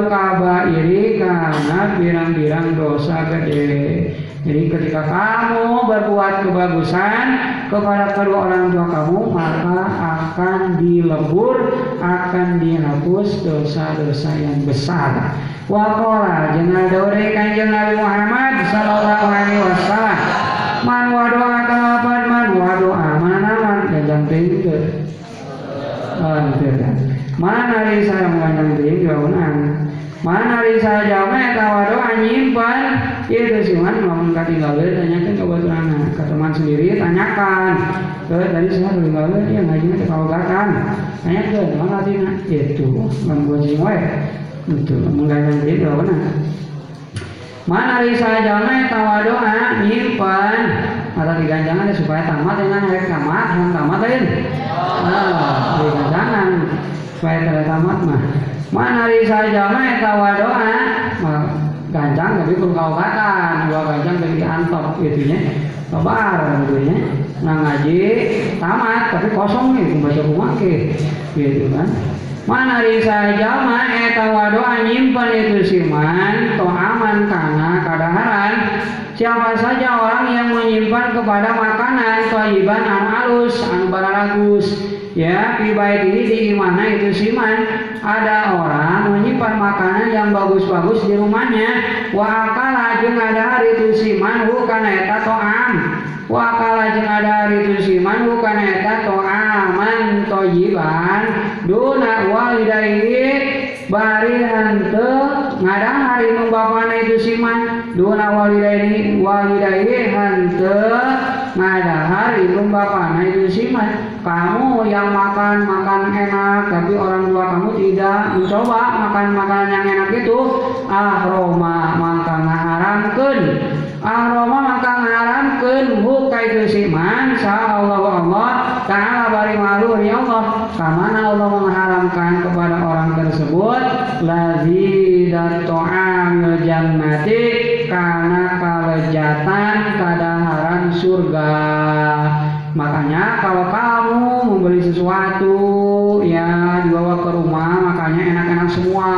iri karena birang-birang dosa gede jadi ketika kamu berbuat kebagusan kepada kedua orang tua kamu maka akan dilebur, akan dihapus dosa-dosa yang besar. Wakola jenal dore kanjeng Nabi Muhammad Sallallahu Alaihi Wasallam. Man wadoa kalapan man wadoa mana man tinggi. Oh, mana hari saya mengandang tinggi mana hari saya jawabnya tawado nyimpan itu sih man ngomong katinggalin tanyakan ke baturan ke teman sendiri tanyakan. Ke tadi saya ketinggalin dia ngajinya ke kawakan. Tanyakan mana artinya itu membuat jiwa itu menggantung diri mana mana hari saya jawabnya tawado nyimpan. Atau diganjangan supaya tamat dengan hari tamat yang tamat lain ah diganjangan supaya tidak tamat mah. Mana hari saja mah eta doa gancang tapi pun kau katakan dua gancang tapi antop gitu nya kabar gitu nya nah ngaji tamat tapi kosong nih baca kumake gitu kan mana hari saja mah eta doa nyimpan itu siman to aman karena kadaharan. Siapa saja orang yang menyimpan kepada makanan toiban anu alus anu bararagus ya pribadi ini di mana itu siman? Ada orang menyimpan makanan yang bagus-bagus di rumahnya. Wa akala jeung ada hari itu siman hu kana eta to'am wa akala jeung ada hari itu siman hu kana eta to'aman toyiban duna walidayhi bari henteu ngadang hari nu bapana itu siman. Duna walidayhi walidayhi henteu ngadahar itu bapana itu siman kamu yang makan makan enak tapi orang tua kamu tidak. Mencoba makan makanan yang enak itu aroma maka ngaharamkeun aroma maka ngaharamkeun buka itu siman Allah Allah taala bari malu ya Allah. Kamana Allah mengharamkan kepada orang tersebut? Lazidat ta'amil jannati karena kalejatan kadaharan surga Makanya kalau kamu membeli sesuatu ya dibawa ke rumah makanya enak-enak semua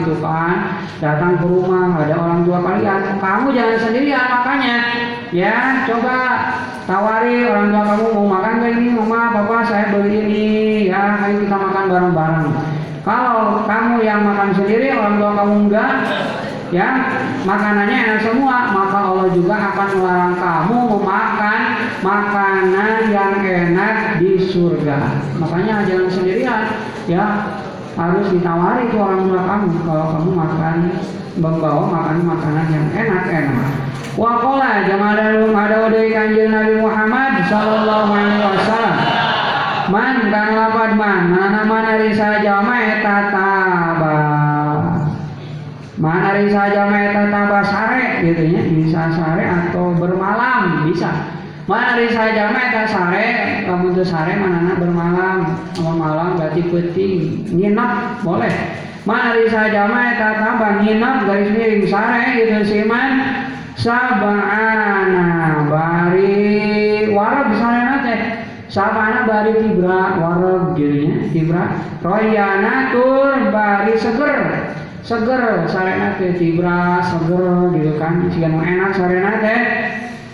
gitu kan. Datang ke rumah ada orang tua kalian, kamu jangan sendirian makanya ya coba tawari orang tua kamu mau makan kayak ini? Mama papa saya beli ini. Ya ayo kita makan bareng-bareng. Kalau kamu yang makan sendiri orang tua kamu enggak ya makanannya enak semua. Maka Allah juga akan melarang kamu memakan makanan yang enak di surga. Makanya jangan sendirian ya. Harus ditawari ke orang tua kamu kalau kamu makan membawa makan makanan yang enak-enak. Wakola jamaah ada dari kanjeng Nabi Muhammad Sallallahu Alaihi Wasallam Man kan lapad man mana mana risa jama eta Mana saja meta tambah sare gitu ya bisa sare atau bermalam bisa. Mana saja meta sare kamu tuh sare mana bermalam? Mau malam berarti penting. Nginap boleh. Mana saja meta tambah nginap garis miring sare gitu sih man sabana bari warab misalnya teh. Sabana bari tibra warab gitu ya tibra royana tur bari seger seger sarena teh tibra seger gitu kan. Mau enak sarena teh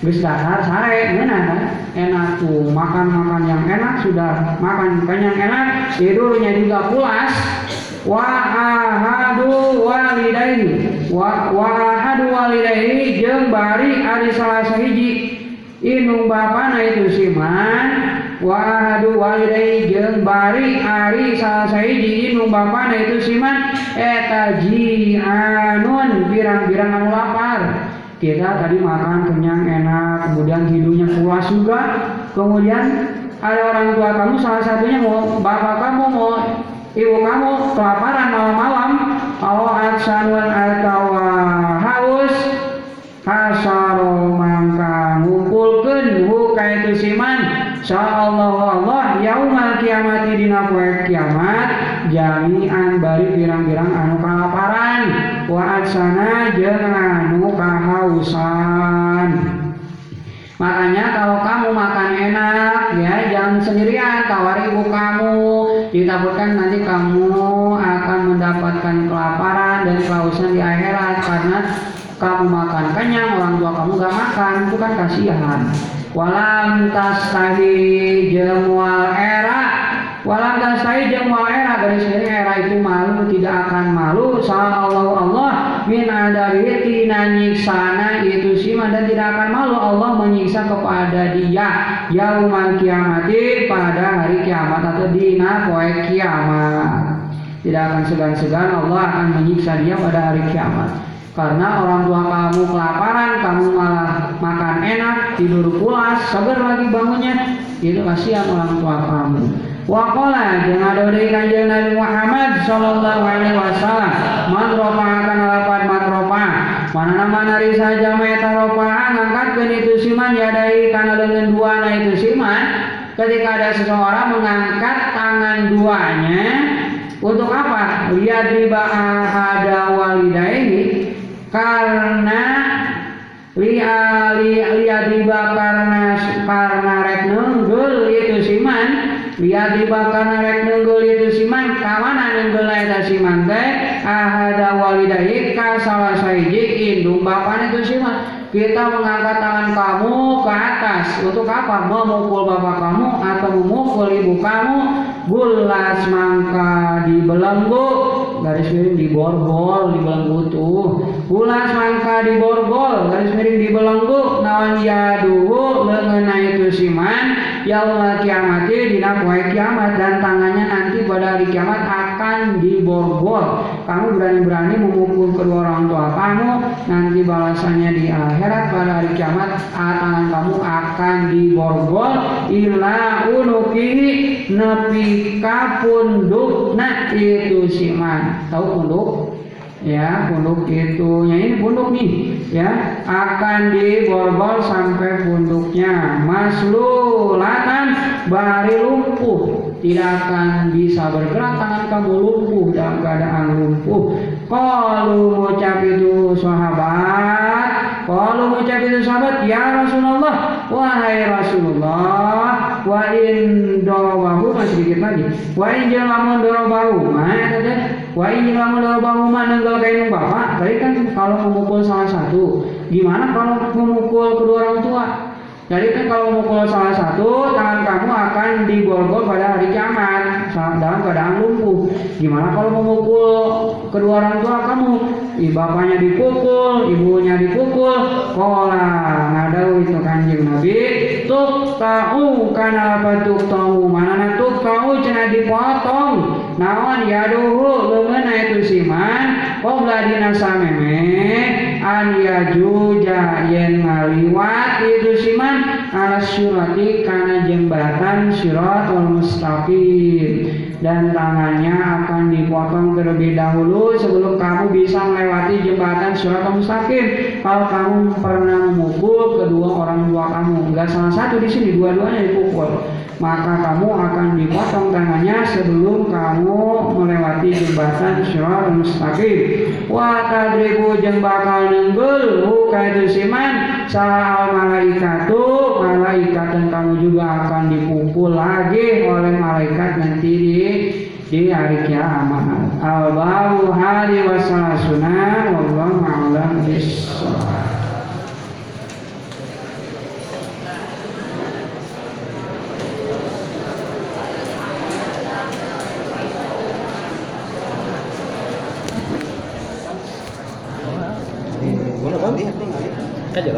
Gus dahar sare mana kan enak tuh makan-makan yang enak sudah makan kenyang enak tidurnya juga pulas wa ahadu walidaini. Wa wa ahadu walidaini jeung bari ari salah sahiji. Inung bapana itu siman wa ahadu walidaini jeung bari ari salah sahiji inung bapana itu siman. Eta ji'anun birang-birang anu lapar. Kita tadi makan kenyang enak kemudian hidupnya puas juga. Kemudian ada orang tua kamu salah satunya mau bapak kamu mau ibu kamu kelaparan malam-malam. Atau aksanun atau siman Allah yaumal kiamat dina poe kiamat jami'an bari pirang-pirang anu kalaparan. Wa aksana jeung anu kahausan. Makanya kalau kamu makan enak ya jangan sendirian tawar ibu kamu. Ditakutkan nanti kamu akan mendapatkan kelaparan dan kehausan di akhirat karena kamu makan kenyang orang tua kamu gak makan. Itu kan kasihan walam tastahi jemwal era. Walam tastahi jemwal era. Dari sini era itu malu tidak akan malu. Salah Allah Allah. Min adari tina nyiksana itu sima dan tidak akan malu. Allah menyiksa kepada dia. Yaumal kiamati pada hari kiamat atau dina poe kiamat. Tidak akan segan-segan Allah akan menyiksa dia pada hari kiamat karena orang tua kamu kelaparan, kamu malah makan enak, tidur pulas, sabar lagi bangunnya, itu kasihan orang tua kamu. Wakola jangan ada dari kanjeng Nabi Muhammad Sallallahu Alaihi Wasallam man ropa akan lapan man ropa mana nama nari saja meta ropa ngangkat ke itu siman ya dari karena dengan dua nah itu siman ketika ada seseorang mengangkat tangan duanya untuk apa? Lihat riba ada walidaini karena lihat riba karena karena rek nunggul itu siman lihat riba karena rek nunggul itu siman kawana nunggul itu siman teh ahada walidayik kasawa saiji indung bapak itu siman kita mengangkat tangan kamu ke atas untuk apa? Memukul bapak kamu atau memukul ibu kamu bulas mangka dibelenggu garis miring di borgol di belenggu tuh bulas mangka di borgol garis miring di belenggu nawan yaduhu lengena itu siman yaumul kiamati dina kiamat dan tangannya pada hari kiamat akan diborgol kamu berani-berani memukul kedua orang tua kamu nanti balasannya di akhirat pada hari kiamat tangan kamu akan diborgol ila unukihi nepi ka punduk. Nah itu siman tahu punduk? Ya punduk itu. Ya ini punduk nih. Ya akan diborgol sampai punduknya. Maslulatan bari lumpuh tidak akan bisa bergerak tangan kamu lumpuh dalam keadaan lumpuh. Kalau mengucap itu sahabat. Kalau mengucap itu sahabat ya Rasulullah wahai Rasulullah wa in masih sedikit lagi wa in jelamun dorobahu mana tadi wa in dorobahu mana nenggal kain bapak? Tadi kan kalau memukul salah satu. Gimana kalau memukul kedua orang tua jadi kan kalau memukul salah satu, tangan kamu akan diborgol pada hari kiamat dalam keadaan lumpuh. Gimana kalau memukul kedua orang tua kamu? I, bapaknya dipukul, ibunya dipukul. Kola ngadau itu kanjeng Nabi. Tuk tahu karena apa tuk tahu? Mana tuk tahu cina dipotong. Nawan ya dulu lengan itu siman. Kobla dinasa meme an yajuja yen ngaliwat itu siman ala surati karena jembatan siratul mustaqim. Dan tangannya akan dipotong terlebih dahulu sebelum kamu bisa melewati jembatan siratul mustaqim. Kalau kamu pernah memukul kedua orang tua kamu enggak salah satu di sini dua-duanya dipukul maka kamu akan dipotong tangannya sebelum kamu melewati jembatan siratul mustaqim wa tadribu jeung bakal nenggul buka itu siman salah malaikatu malaikat dan kamu juga akan dipukul lagi oleh malaikat nanti di di hari kiamat. Al-bahu hari wasalasuna wallahu a'lam bishawab. 你看你